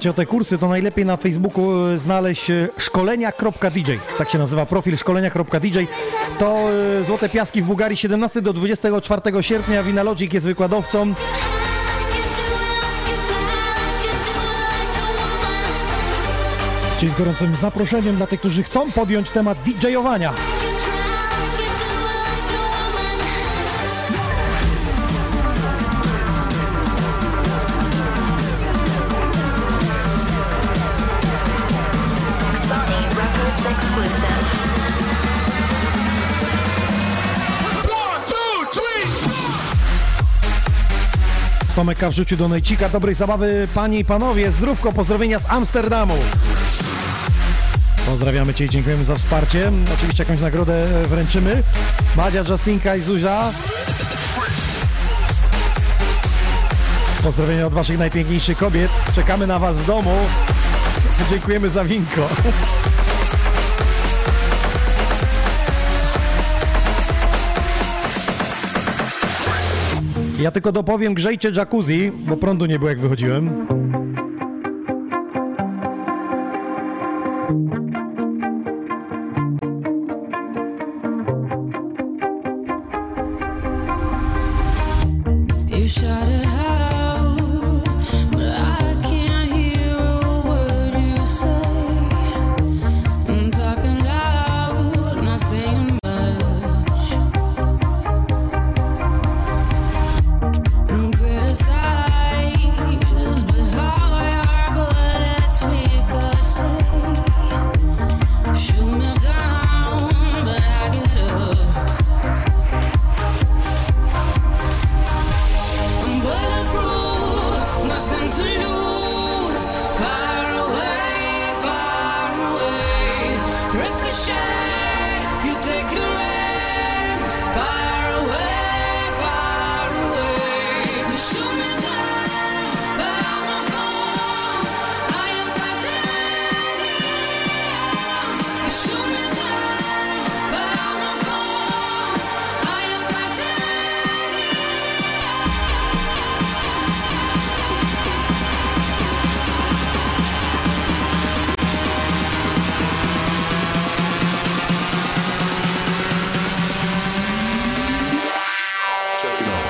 zapytać o te kursy, to najlepiej na Facebooku e, znaleźć e, szkolenia.dj. Tak się nazywa profil szkolenia.dj. To e, Złote Piaski w Bułgarii 17 do 24 sierpnia. Winalogic jest wykładowcą. Czyli z gorącym zaproszeniem dla tych, którzy chcą podjąć temat DJ-owania. Tomeka w życiu do Nejcika. Dobrej zabawy panie i panowie. Zdrówko, pozdrowienia z Amsterdamu. Pozdrawiamy Cię i dziękujemy za wsparcie. Oczywiście jakąś nagrodę e, wręczymy. Madzia, Justinka i Zuzia. Pozdrowienia od Waszych najpiękniejszych kobiet. Czekamy na Was w domu. Dziękujemy za winko. Ja tylko dopowiem, grzejcie jacuzzi, bo prądu nie było jak wychodziłem. Techno.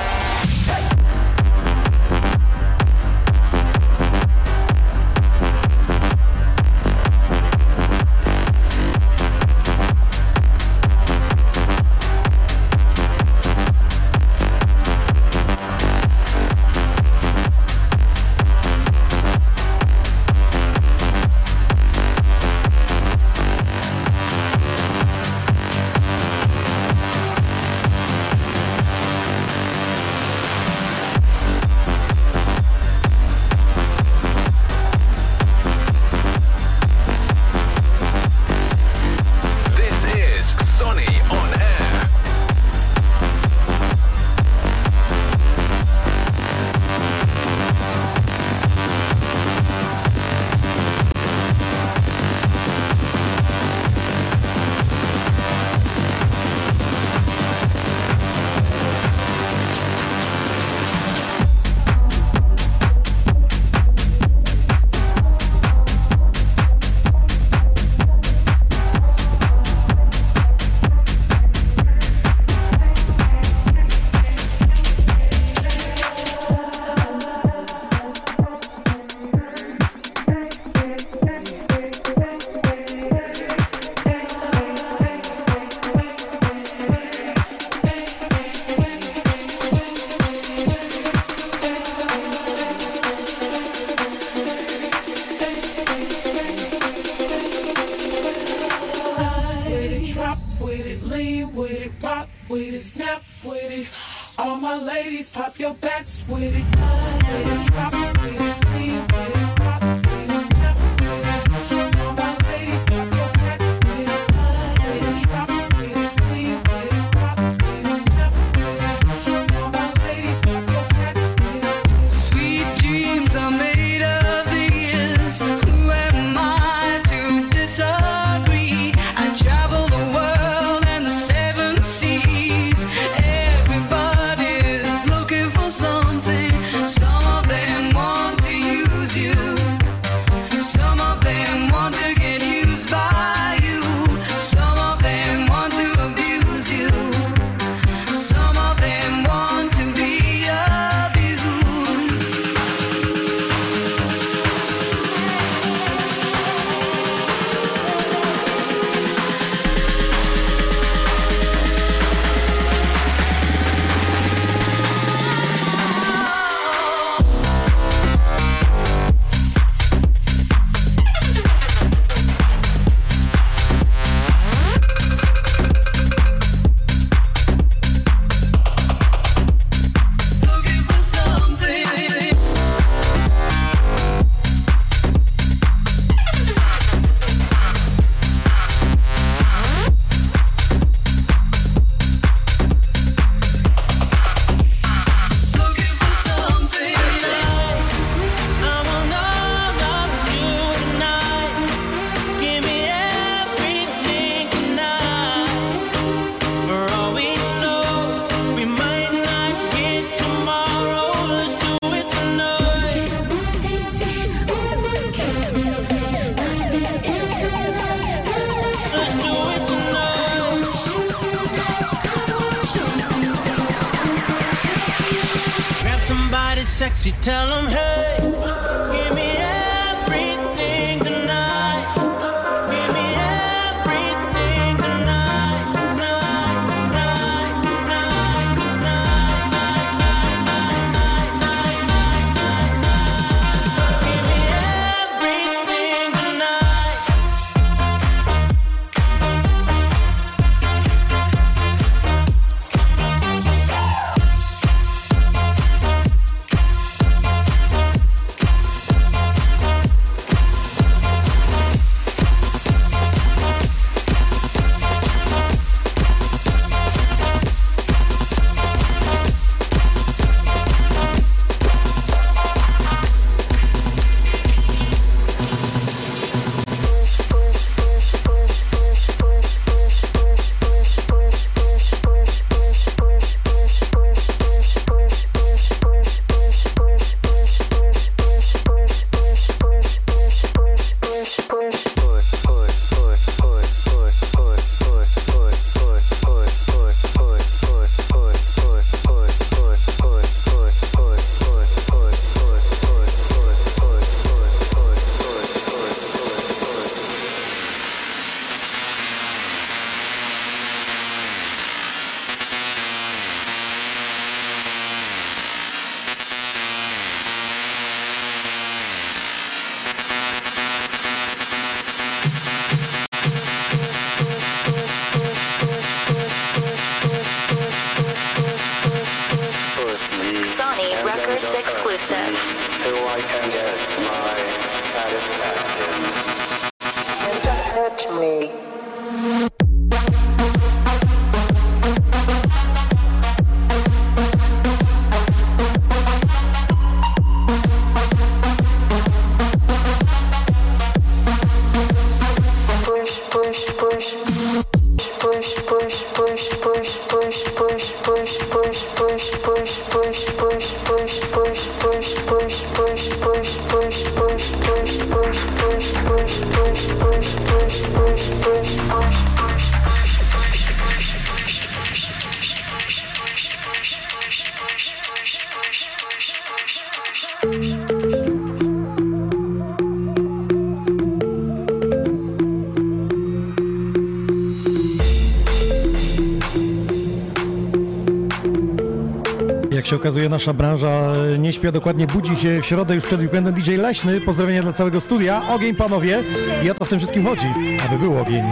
Nasza branża nie śpi, a dokładnie budzi się w środę już przed weekendem DJ Leśny. Pozdrowienia dla całego studia. Ogień, panowie. I o to w tym wszystkim chodzi, aby był ogień.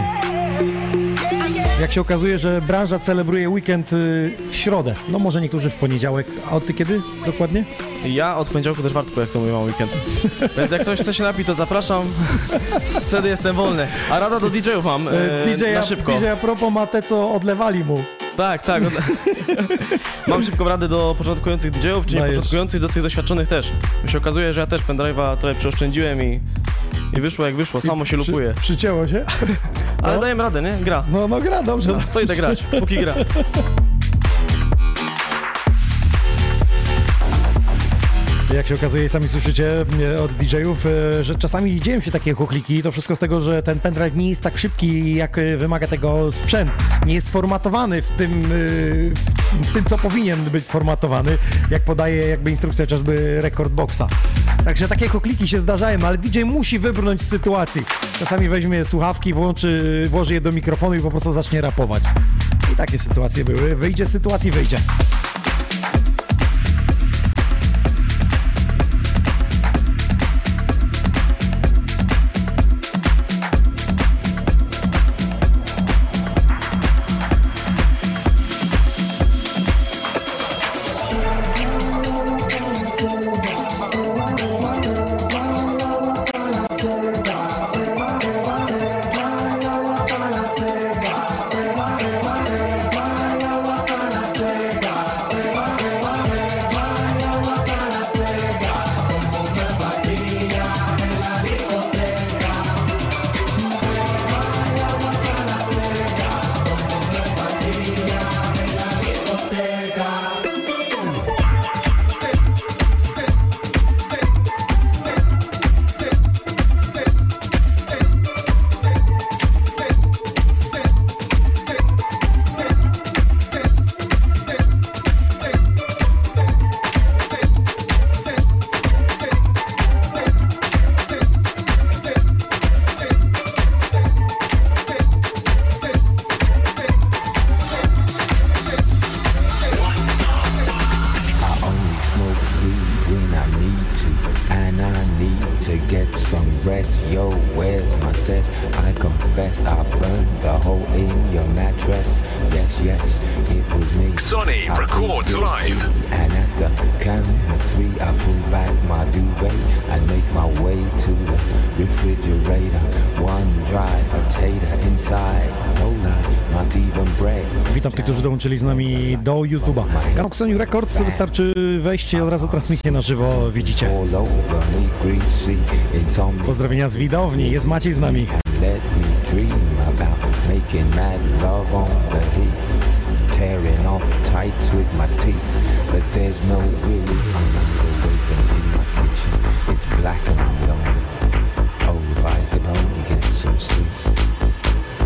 Jak się okazuje, że branża celebruje weekend y, w środę. No może niektórzy w poniedziałek. A od ty kiedy dokładnie? Ja od poniedziałku do czwartku, jak to mówię, mam weekend. Więc jak ktoś chce się napić, to zapraszam. Wtedy jestem wolny. A rada do DJ-ów mam, e, DJ, na szybko. DJ a propos ma te, co odlewali mu. Tak, tak. Mam szybką radę do początkujących DJ-ów, czy nie Dajesz. początkujących, do tych doświadczonych też. Bo się okazuje, że ja też pendrive'a trochę przeoszczędziłem i, i wyszło jak wyszło, samo się Przy- lupuje. Przycięło się? Ale dajemy radę, nie? Gra. No, no gra, dobrze. No, to idę grać, póki gra. Jak się okazuje, sami słyszycie e, od DJ-ów, e, że czasami dzieją się takie chochliki. To wszystko z tego, że ten pendrive nie jest tak szybki, jak e, wymaga tego sprzęt. Nie jest sformatowany w tym, w tym co powinien być sformatowany, jak podaje jakby instrukcja chociażby Recordboxa. Także takie chochliki się zdarzają, ale DJ musi wybrnąć z sytuacji. Czasami weźmie słuchawki, włączy, włoży je do mikrofonu i po prostu zacznie rapować. I takie sytuacje były. Wyjdzie z sytuacji, wyjdzie. Dołączyli z nami do YouTube'a. Kanał Xoniu Records, wystarczy wejść i od razu transmisję na żywo widzicie. Pozdrowienia z widowni, jest Maciej z nami. Tearing off tights with my teeth. But there's no relief. I'm underwaking in my kitchen. It's black and I'm lonely. Oh, if I could only get some sleep.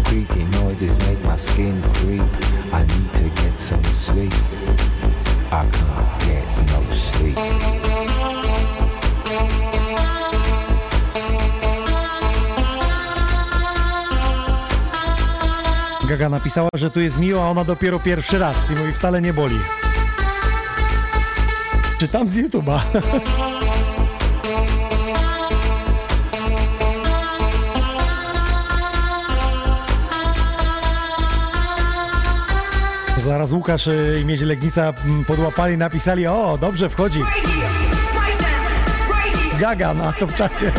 Creaky noises make my skin creep. I need to get some sleep. I can't get no sleep. Gaga napisała, że tu jest miło, a ona dopiero pierwszy raz i mówi wcale nie boli. Czytam z YouTube'a. Zaraz Łukasz y, i Miedzie Legnica mm, podłapali, napisali, o, dobrze wchodzi. Gaga na to w czacie.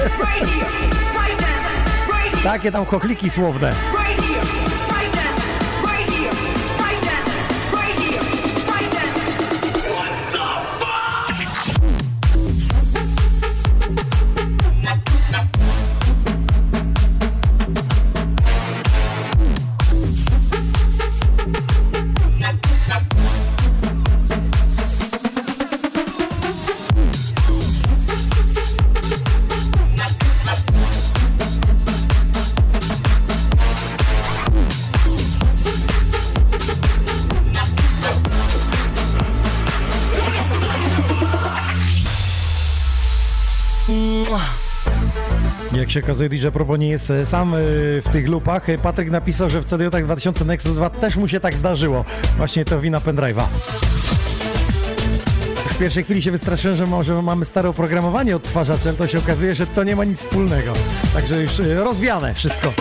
Takie tam chochliki słowne. się okazuje, DJ Probo nie jest e, sam e, w tych lupach. E, Patryk napisał, że w cdj 2000 Nexus 2 też mu się tak zdarzyło. Właśnie to wina pendrive'a. W pierwszej chwili się wystraszyłem, że może mamy stare oprogramowanie odtwarzaczem, to się okazuje, że to nie ma nic wspólnego. Także już rozwiane wszystko.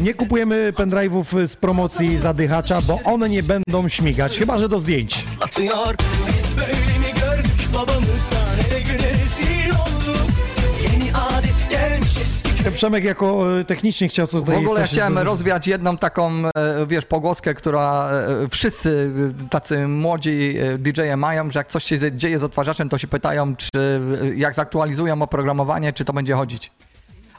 Nie kupujemy pendrive'ów z promocji zadychacza, bo one nie będą śmigać, chyba że do zdjęć. Przemek jako e, technicznie chciał coś W tutaj ogóle ja chciałem do- rozwiać jedną taką, e, wiesz, pogłoskę, która e, wszyscy tacy młodzi DJ-e mają, że jak coś się dzieje z odtwarzaczem, to się pytają, czy jak zaktualizują oprogramowanie, czy to będzie chodzić.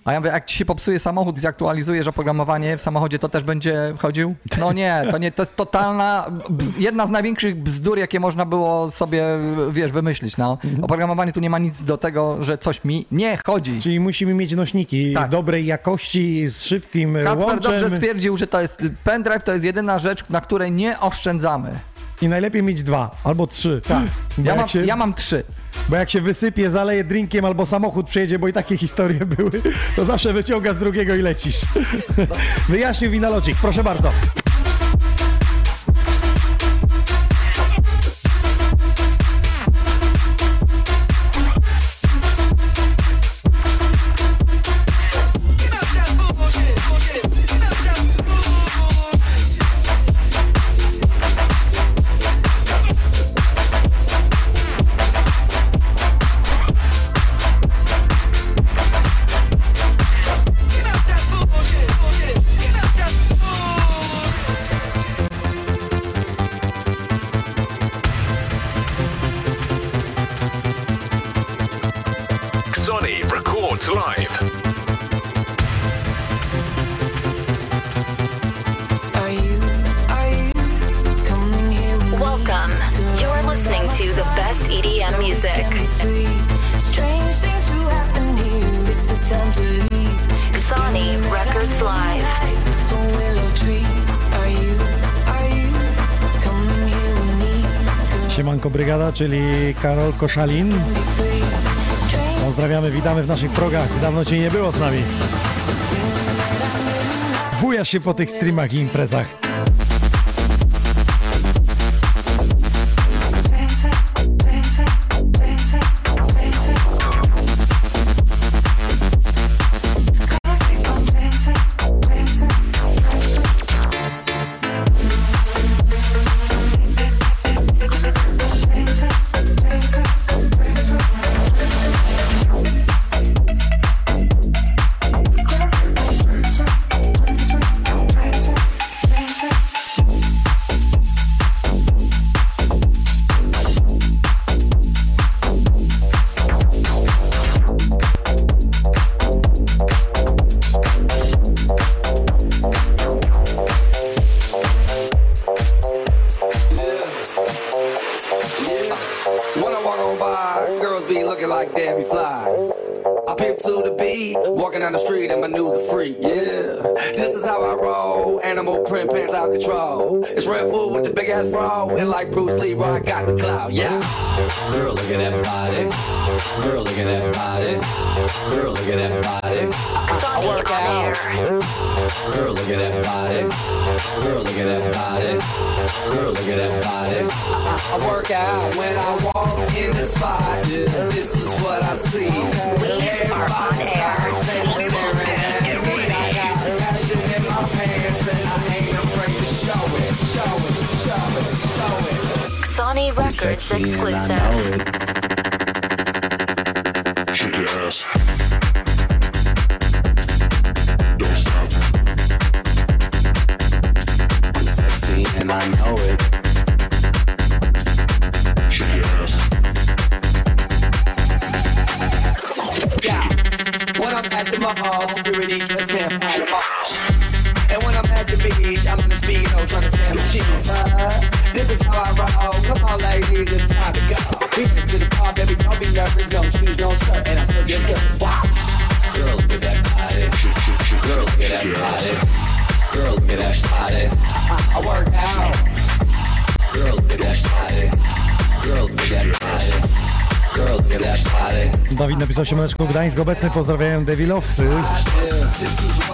A ja mówię, jak ci się popsuje samochód i zaktualizujesz oprogramowanie w samochodzie, to też będzie chodził? No nie, to nie, to jest totalna, jedna z największych bzdur, jakie można było sobie, wiesz, wymyślić, no. Oprogramowanie tu nie ma nic do tego, że coś mi nie chodzi. Czyli musimy mieć nośniki dobrej jakości, z szybkim Kacper łączem. dobrze stwierdził, że to jest pendrive to jest jedyna rzecz, na której nie oszczędzamy. I najlepiej mieć dwa albo trzy. Tak. Ja mam- ja mam trzy. Bo jak się wysypie, zaleje drinkiem albo samochód przyjedzie, bo i takie historie były, to zawsze wyciągasz drugiego i lecisz. Wyjaśnił Winalogic, proszę bardzo. Sounds Live. Welcome. You're listening to the best EDM music. Xani Records Live. Siemanko Brygada, czyli Karol Koszalin. Pozdrawiamy, witamy w naszych progach. Dawno Cię nie było z nami. Bujasz się po tych streamach i imprezach. Obecny pozdrawiają Devilowcy.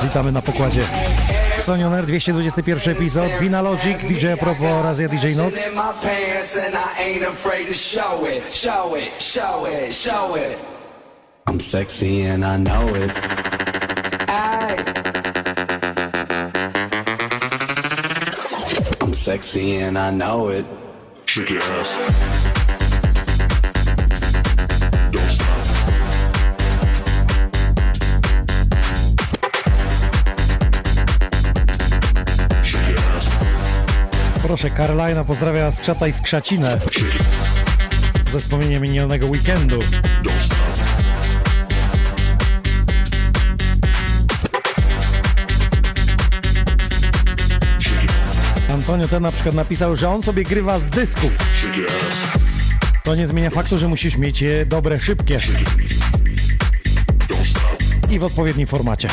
Witamy na pokładzie. Sonioner, 221 epizod, Vina Logic, DJ Apropo oraz ja DJ Nox. I'm sexy and I know it. I'm sexy and I know it. Shake your ass. Proszę, Karolina pozdrawia Skrzata i Skrzacinę ze wspomnieniem minionego weekendu. Antonio ten na przykład napisał, że on sobie grywa z dysków. To nie zmienia faktu, że musisz mieć je dobre, szybkie. I w odpowiednim formacie.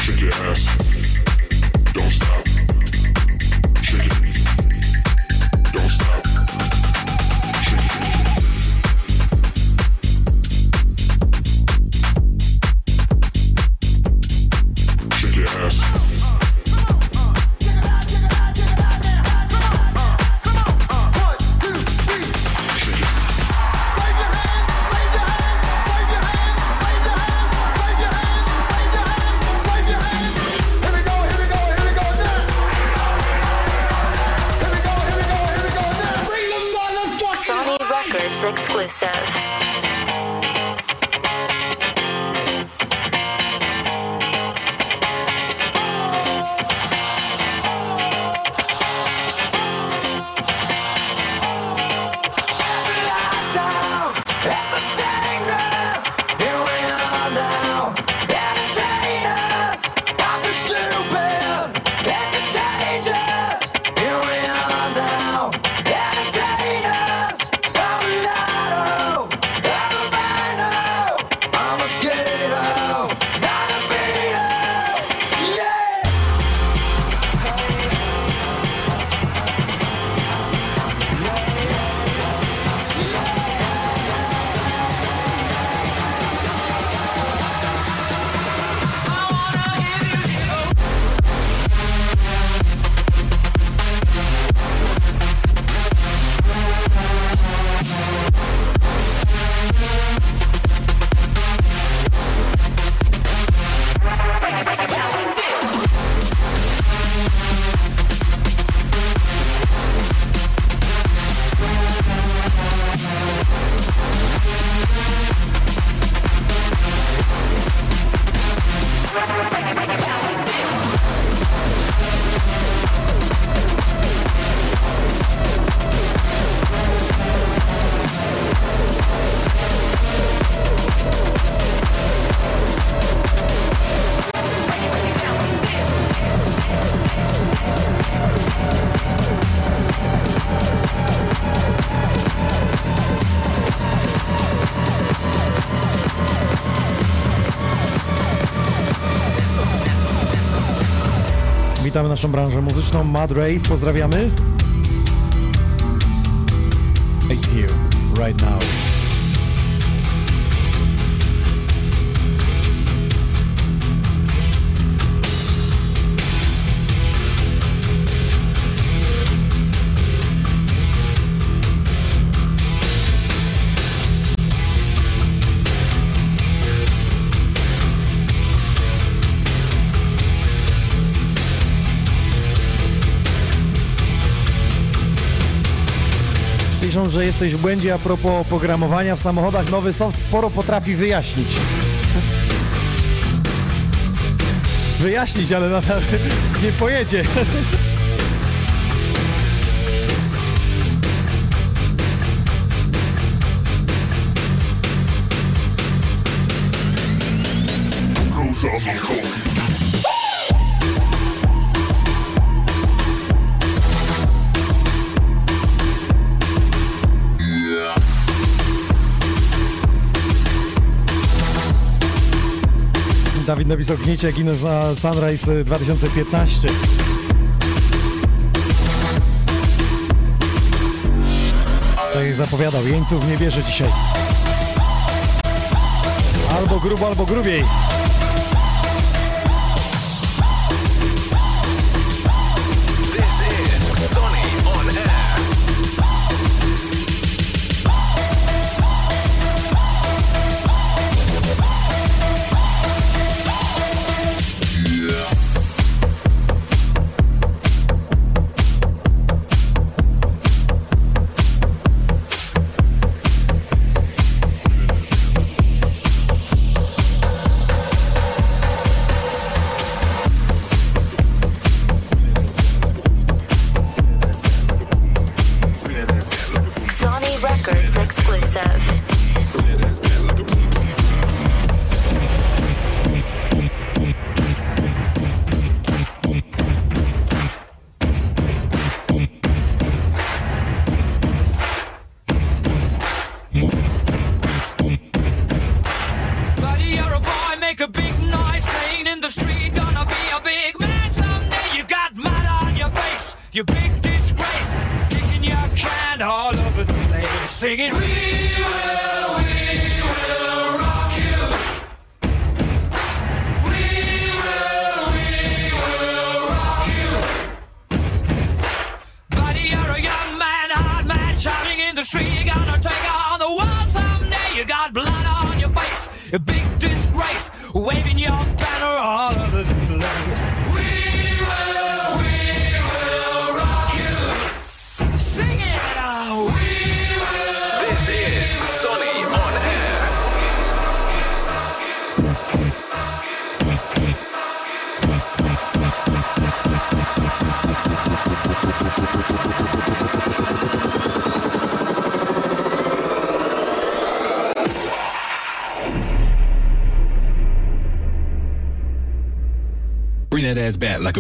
obsessive. Naszą branżę muzyczną. Mad Rave, pozdrawiamy. Że jesteś w błędzie a propos oprogramowania w samochodach. Nowy soft sporo potrafi wyjaśnić. Wyjaśnić, ale nadal nie pojedzie. Napisał gniecie Ines na Sunrise 2015. Tak jak zapowiadał, jeńców nie bierze dzisiaj. Albo grubo, albo grubiej. As bad, like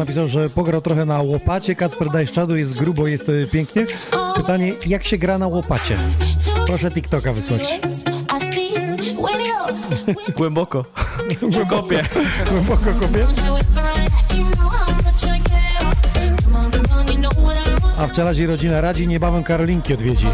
napisał, że pograł trochę na łopacie. Kacper Dajszczadu jest grubo, jest e, pięknie. Pytanie, jak się gra na łopacie? Proszę TikToka wysłać. Głęboko. Kopię. Głęboko kopię. A w Czelazie rodzina radzi, niebawem Karolinki odwiedzi.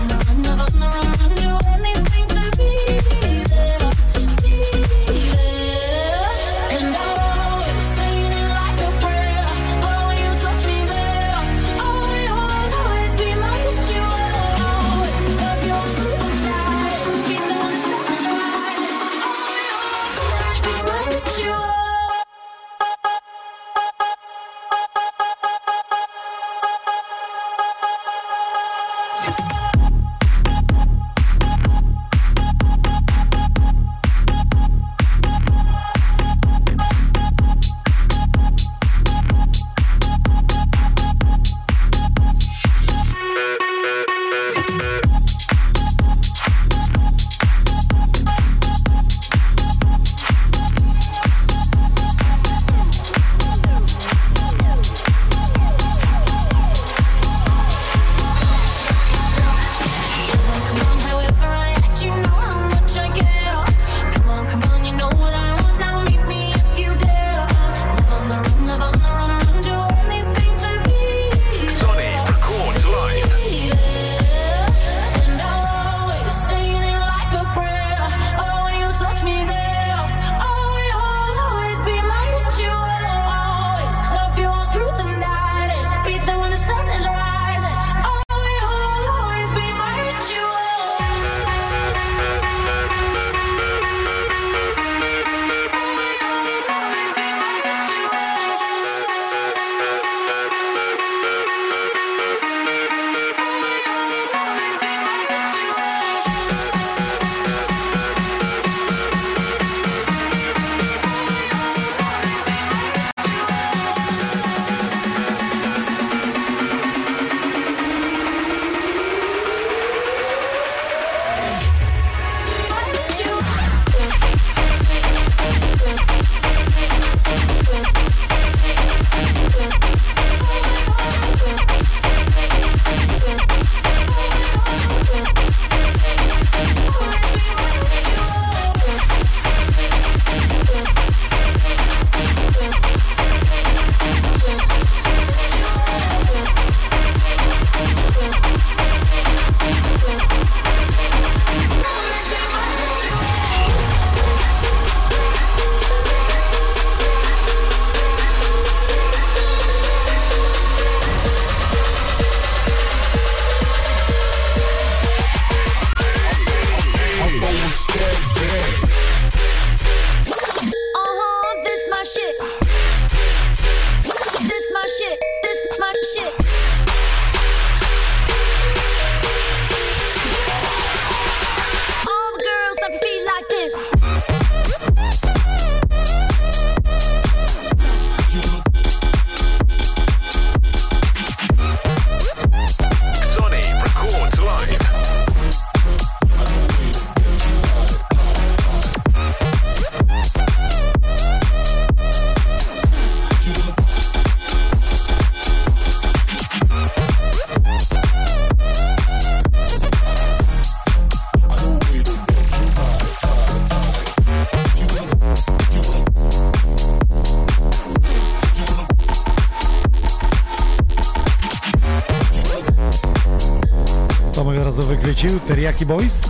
Razu wychwycił. Teriyaki Boys.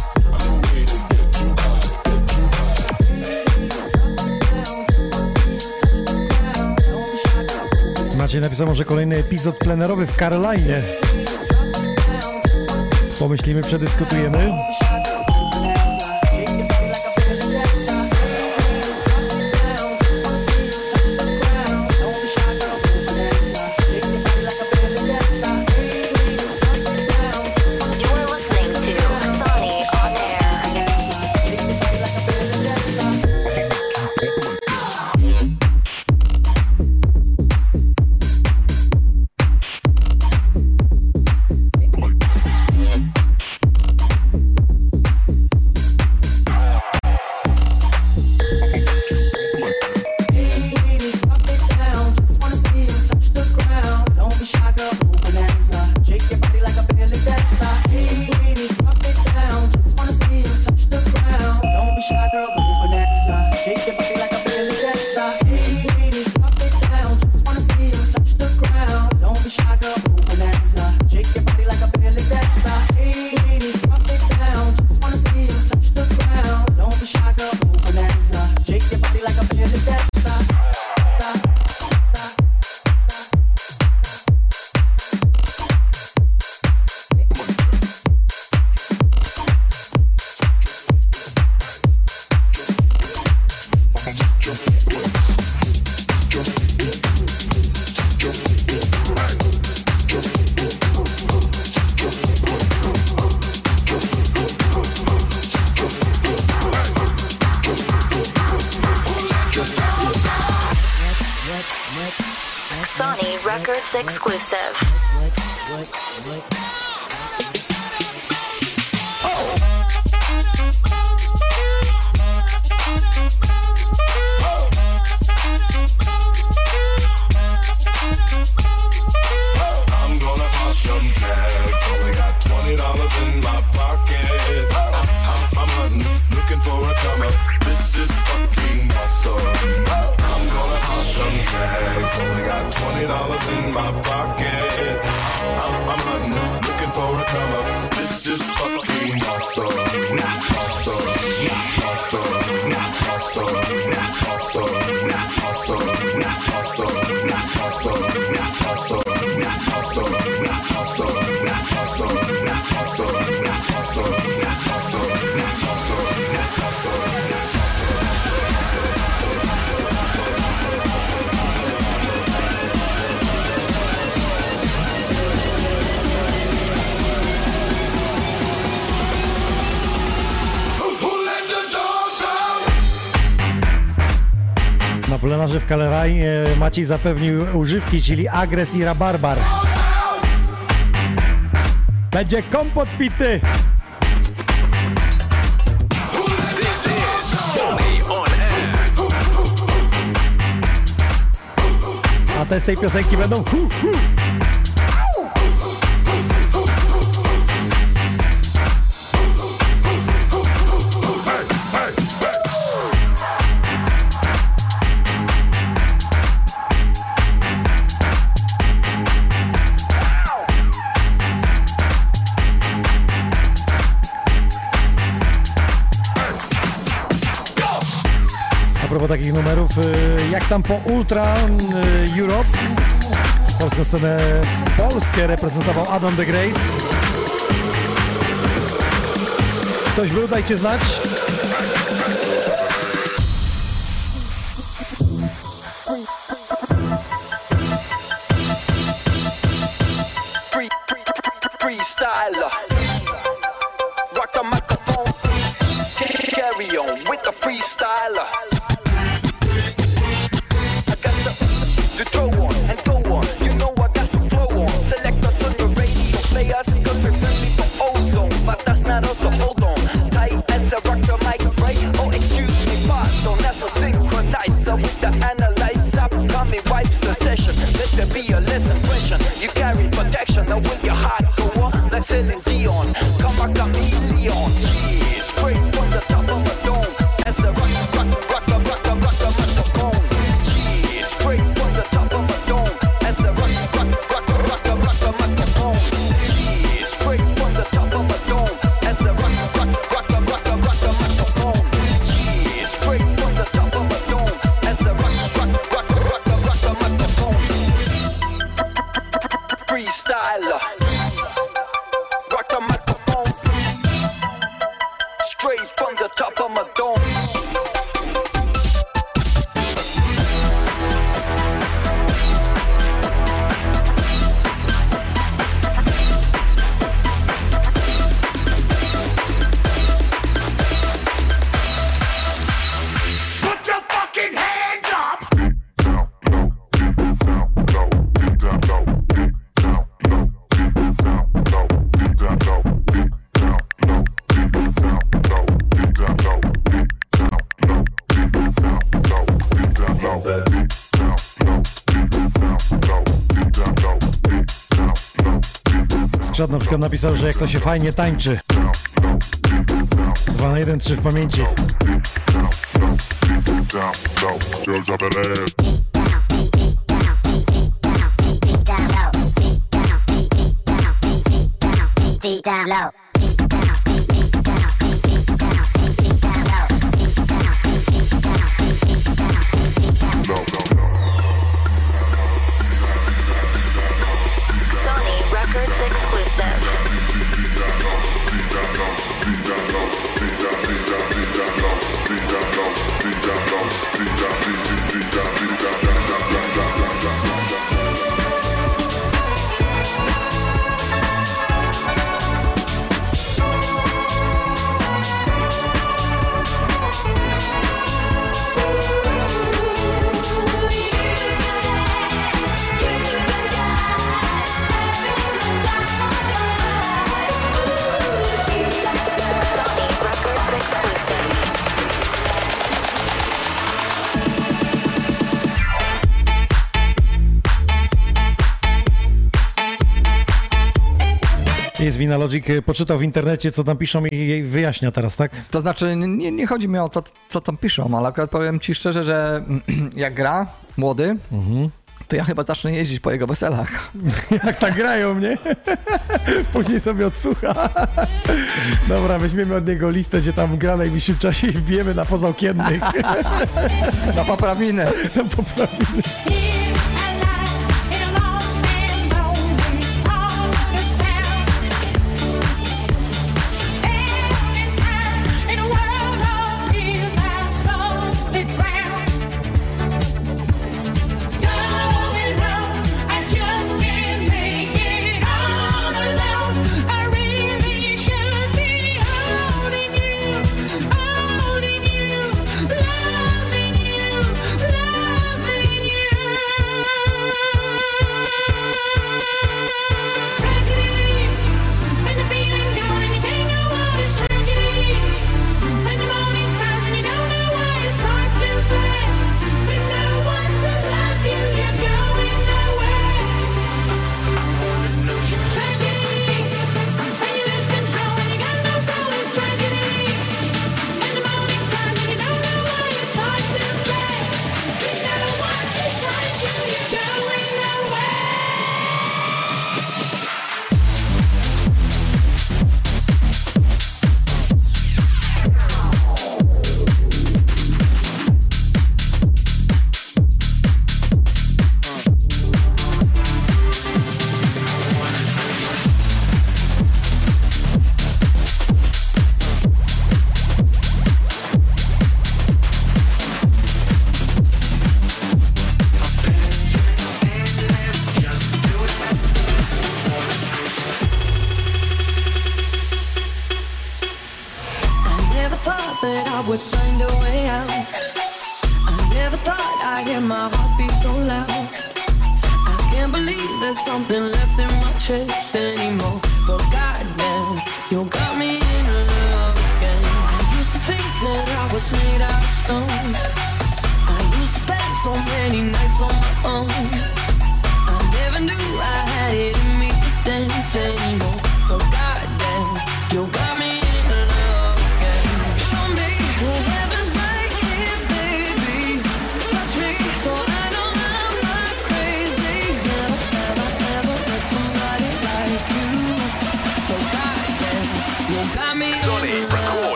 Maciej napisał może kolejny epizod plenerowy w Karolinie. Pomyślimy, przedyskutujemy. Kaleraj e, Maciej zapewnił używki, czyli agres i rabarbar. Będzie kompot pity! A te z tej piosenki będą hu, hu. mnóstwo takich numerów. Y, jak tam po Ultra y, Europe? Polską scenę Polskę reprezentował Adam the Great. Ktoś był, dajcie znać. Czad na przykład napisał, że jak to się fajnie tańczy. 2 na 1, 3 w pamięci. Down low. Jest Vinalogic, y, poczytał w internecie, co tam piszą i jej wyjaśnia teraz, tak? To znaczy, nie, nie chodzi mi o to, co tam piszą, ale akurat powiem ci szczerze, że jak gra młody, to ja chyba zacznę jeździć po jego weselach. Jak tak grają mnie. Później sobie odsłucha. Dobra, weźmiemy od niego listę, gdzie tam gra w najbliższym czasie i wbijemy na pozaokiennych. Na poprawinę. Na poprawinę.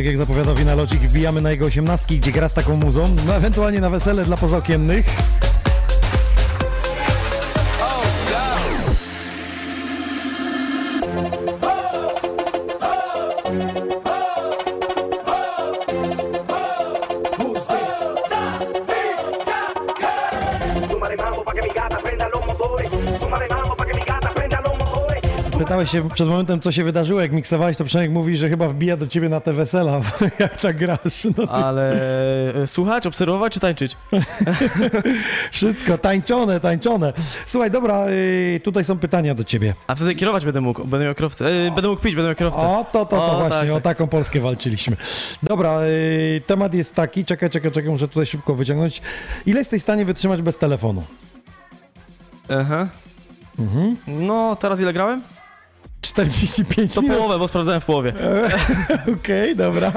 Tak jak zapowiadał Vinalogic, wbijamy na jego osiemnastki, gdzie gra z taką muzą, no ewentualnie na wesele dla pozaokiennych. Pytałeś się przed momentem, co się wydarzyło, jak miksowałeś, to Przemek mówi, że chyba wbija do ciebie na te wesela, jak tak grasz. No ty... Ale e, słuchać, obserwować czy tańczyć? Wszystko, tańczone, tańczone. Słuchaj, dobra, y, tutaj są pytania do ciebie. A wtedy kierować będę mógł, będę miał kierowcę. E, będę mógł pić, będę miał kierowcę. O, to, to, to O, właśnie, tak, o tak. taką Polskę walczyliśmy. Dobra, temat jest taki, czekaj, czekaj, czekaj, muszę tutaj szybko wyciągnąć. Ile jesteś w stanie wytrzymać bez telefonu? Aha. Mhm. No, teraz ile grałem? 45 To minut. połowę, bo sprawdzałem w połowie. Okej, dobra.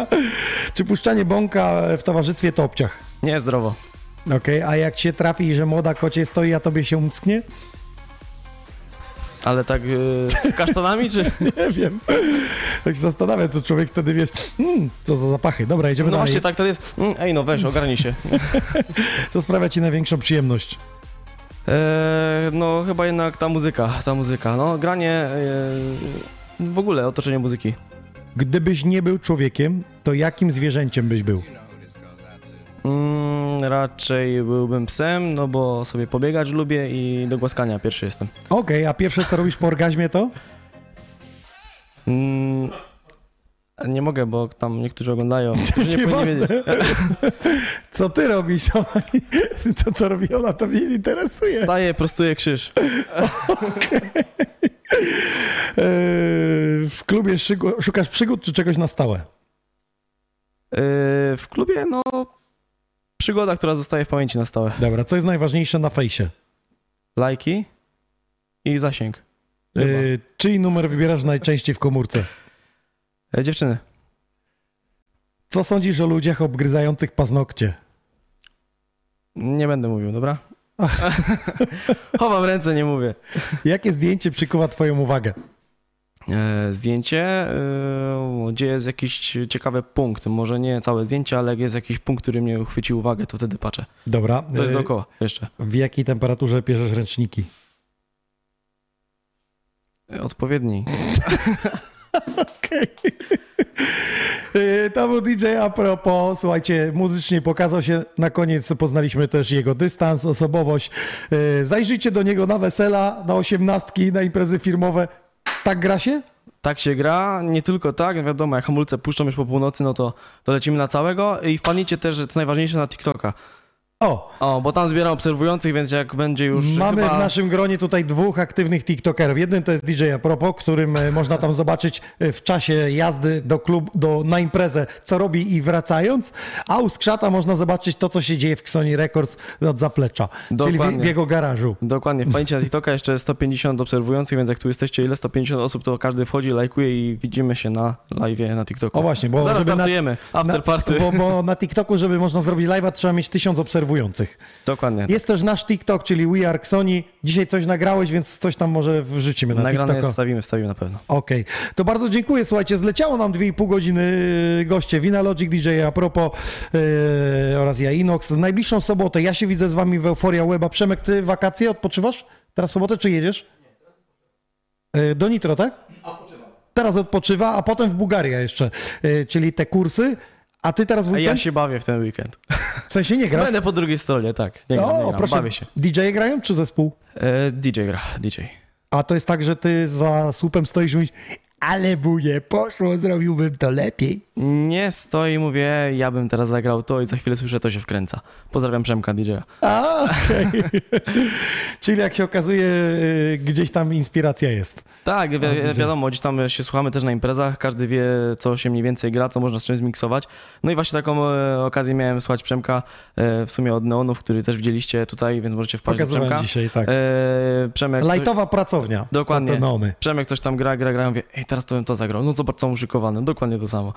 Czy puszczanie bąka w towarzystwie to obciach? Nie, zdrowo. Okej, a jak się trafi, że młoda kocie stoi, a tobie się umsknie? Ale tak e, z kasztanami, czy? Nie wiem. Tak się zastanawiam, co człowiek wtedy, wiesz, mm, co za zapachy. Dobra, idziemy No dalej. właśnie tak to jest. Mm, Ej no weź, ogarnij się. Co sprawia ci największą przyjemność? Eee, no chyba jednak ta muzyka, ta muzyka. No granie, eee, w ogóle otoczenie muzyki. Gdybyś nie był człowiekiem, to jakim zwierzęciem byś był? Mm, raczej byłbym psem, no bo sobie pobiegać lubię i do głaskania pierwszy jestem. Okej, a pierwsze co robisz po orgazmie to? Mm, nie mogę, bo tam niektórzy oglądają. którzy nie wiedzieć. Co ty robisz? Ona, to co robi ona, to mnie nie interesuje. Staję, prostuję krzyż. Eee, w klubie szukasz przygód czy czegoś na stałe? Eee, w klubie, no przygoda, która zostaje w pamięci na stałe. Dobra, co jest najważniejsze na fejsie? Lajki i zasięg. Eee, czyj numer wybierasz najczęściej w komórce? E, dziewczyny. Co sądzisz o ludziach obgryzających paznokcie? Nie będę mówił, dobra? Chowam ręce, nie mówię. Jakie zdjęcie przykuwa twoją uwagę? E, zdjęcie, e, gdzie jest jakiś ciekawy punkt. Może nie całe zdjęcie, ale jak jest jakiś punkt, który mnie uchwycił uwagę, to wtedy patrzę. Dobra. Co jest eee, dookoła jeszcze? W jakiej temperaturze pierzesz ręczniki? E, Odpowiedni. Yy, To był DJ a propos, słuchajcie, muzycznie pokazał się, na koniec poznaliśmy też jego dystans, osobowość. Yy, Zajrzyjcie do niego na wesela, na osiemnastki, na imprezy firmowe. Tak gra się? Tak się gra, nie tylko tak, wiadomo, jak hamulce puszczą już po północy, no to, to lecimy na całego i wpadnijcie też, co najważniejsze, na TikToka. O! O, bo tam zbieram obserwujących, więc jak będzie już Mamy chyba... w naszym gronie tutaj dwóch aktywnych TikTokerów. Jeden to jest DJ Apropo, którym e, można tam zobaczyć e, w czasie jazdy do klub, do, na imprezę, co robi i wracając, a u Skrzata można zobaczyć to, co się dzieje w Sony Records od zaplecza, czyli w, Dokładnie. w jego garażu. Dokładnie, wpadnijcie na TikToka, jeszcze 150 obserwujących, więc jak tu jesteście, ile? 150 osób, to każdy wchodzi, lajkuje i widzimy się na live na TikToku. O właśnie, bo Zaraz żeby na- after na, party. Bo, bo na TikToku, żeby można zrobić live'a, trzeba mieć tysiąc obserwujących. Dokładnie. Jest też nasz TikTok, czyli We Are Sony. Dzisiaj coś nagrałeś, więc coś tam może wrzucimy na Nagrane TikToka. jest, wstawimy, wstawimy na pewno. Okej, to bardzo dziękuję. Słuchajcie, zleciało nam 2,5 godziny y, goście Wina Logic, DJ a propos yy, oraz ja Inox. W najbliższą sobotę ja się widzę z wami w Euforia Weba. Przemek, ty wakacje odpoczywasz? Teraz sobotę czy jedziesz? Yy, do Nitro, tak? Teraz odpoczywa, a potem w Bułgaria jeszcze, yy, czyli te kursy. A ty teraz w weekend? ja się bawię w ten weekend. W sensie nie grasz? Będę po drugiej stronie, tak. Nie gram, nie o, gram, proszę. bawię się. DJ grają czy zespół? E, DJ gra, DJ. A to jest tak, że ty za słupem stoisz i mówisz, ale nie poszło, zrobiłbym to lepiej. Nie stoi, mówię, ja bym teraz zagrał to i za chwilę słyszę, to się wkręca. Pozdrawiam Przemka DJ-a. A, okej. Czyli jak się okazuje, y, gdzieś tam inspiracja jest. Tak, wi- wiadomo, gdzieś tam się słuchamy też na imprezach, każdy wie, co się mniej więcej gra, co można z czymś zmiksować. No i właśnie taką e, okazję miałem słuchać Przemka e, w sumie od Neonów, który też widzieliście tutaj, więc możecie wpaść do Pokazywałem Przemka. dzisiaj, tak. E, Przemek... Lajtowa pracownia. Dokładnie. Przemek coś tam gra, gra, gra, mówię, ej, teraz to bym to zagrał. No zobacz, co mu. Dokładnie to samo.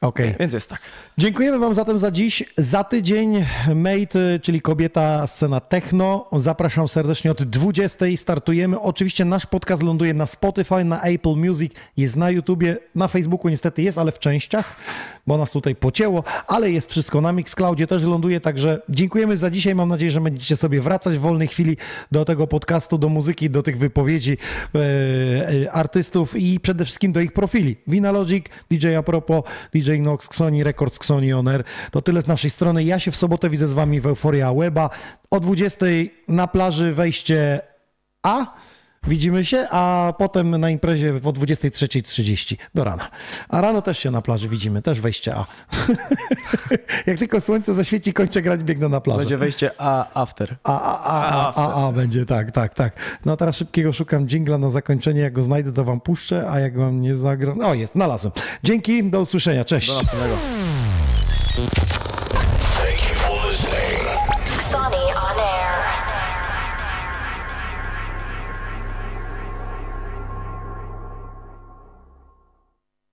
Okej. Więc jest tak. Dziękujemy Wam zatem za dziś. Za tydzień Mate, czyli kobieta scena techno. Zapraszam serdecznie od 20 startujemy. Oczywiście nasz podcast ląduje na Spotify, na Apple Music, jest na YouTubie, na Facebooku niestety jest, ale w częściach, bo nas tutaj pocięło, ale jest wszystko na Mixcloudzie też ląduje, także dziękujemy za dzisiaj. Mam nadzieję, że będziecie sobie wracać w wolnej chwili do tego podcastu, do muzyki, do tych wypowiedzi e, e, artystów i przede wszystkim do ich profili. Vinalogic, DJ Apropo, DJ Nox, Xoni Records, Xoni On Air. To tyle z naszej strony. Ja się w sobotę widzę z wami w Euforia Weba. O 20 na plaży wejście A. Widzimy się, a potem na imprezie po 23.30 do rana. A rano też się na plaży widzimy, też wejście A. Jak tylko słońce zaświeci, kończę grać, biegnę na plażę. Będzie wejście A after. A, a, a, a, a, a będzie, tak, tak, tak. No teraz szybkiego szukam dżingla na zakończenie. Jak go znajdę, to wam puszczę, a jak wam nie zagram... O, jest, znalazłem. Dzięki, do usłyszenia, cześć. Do następnego.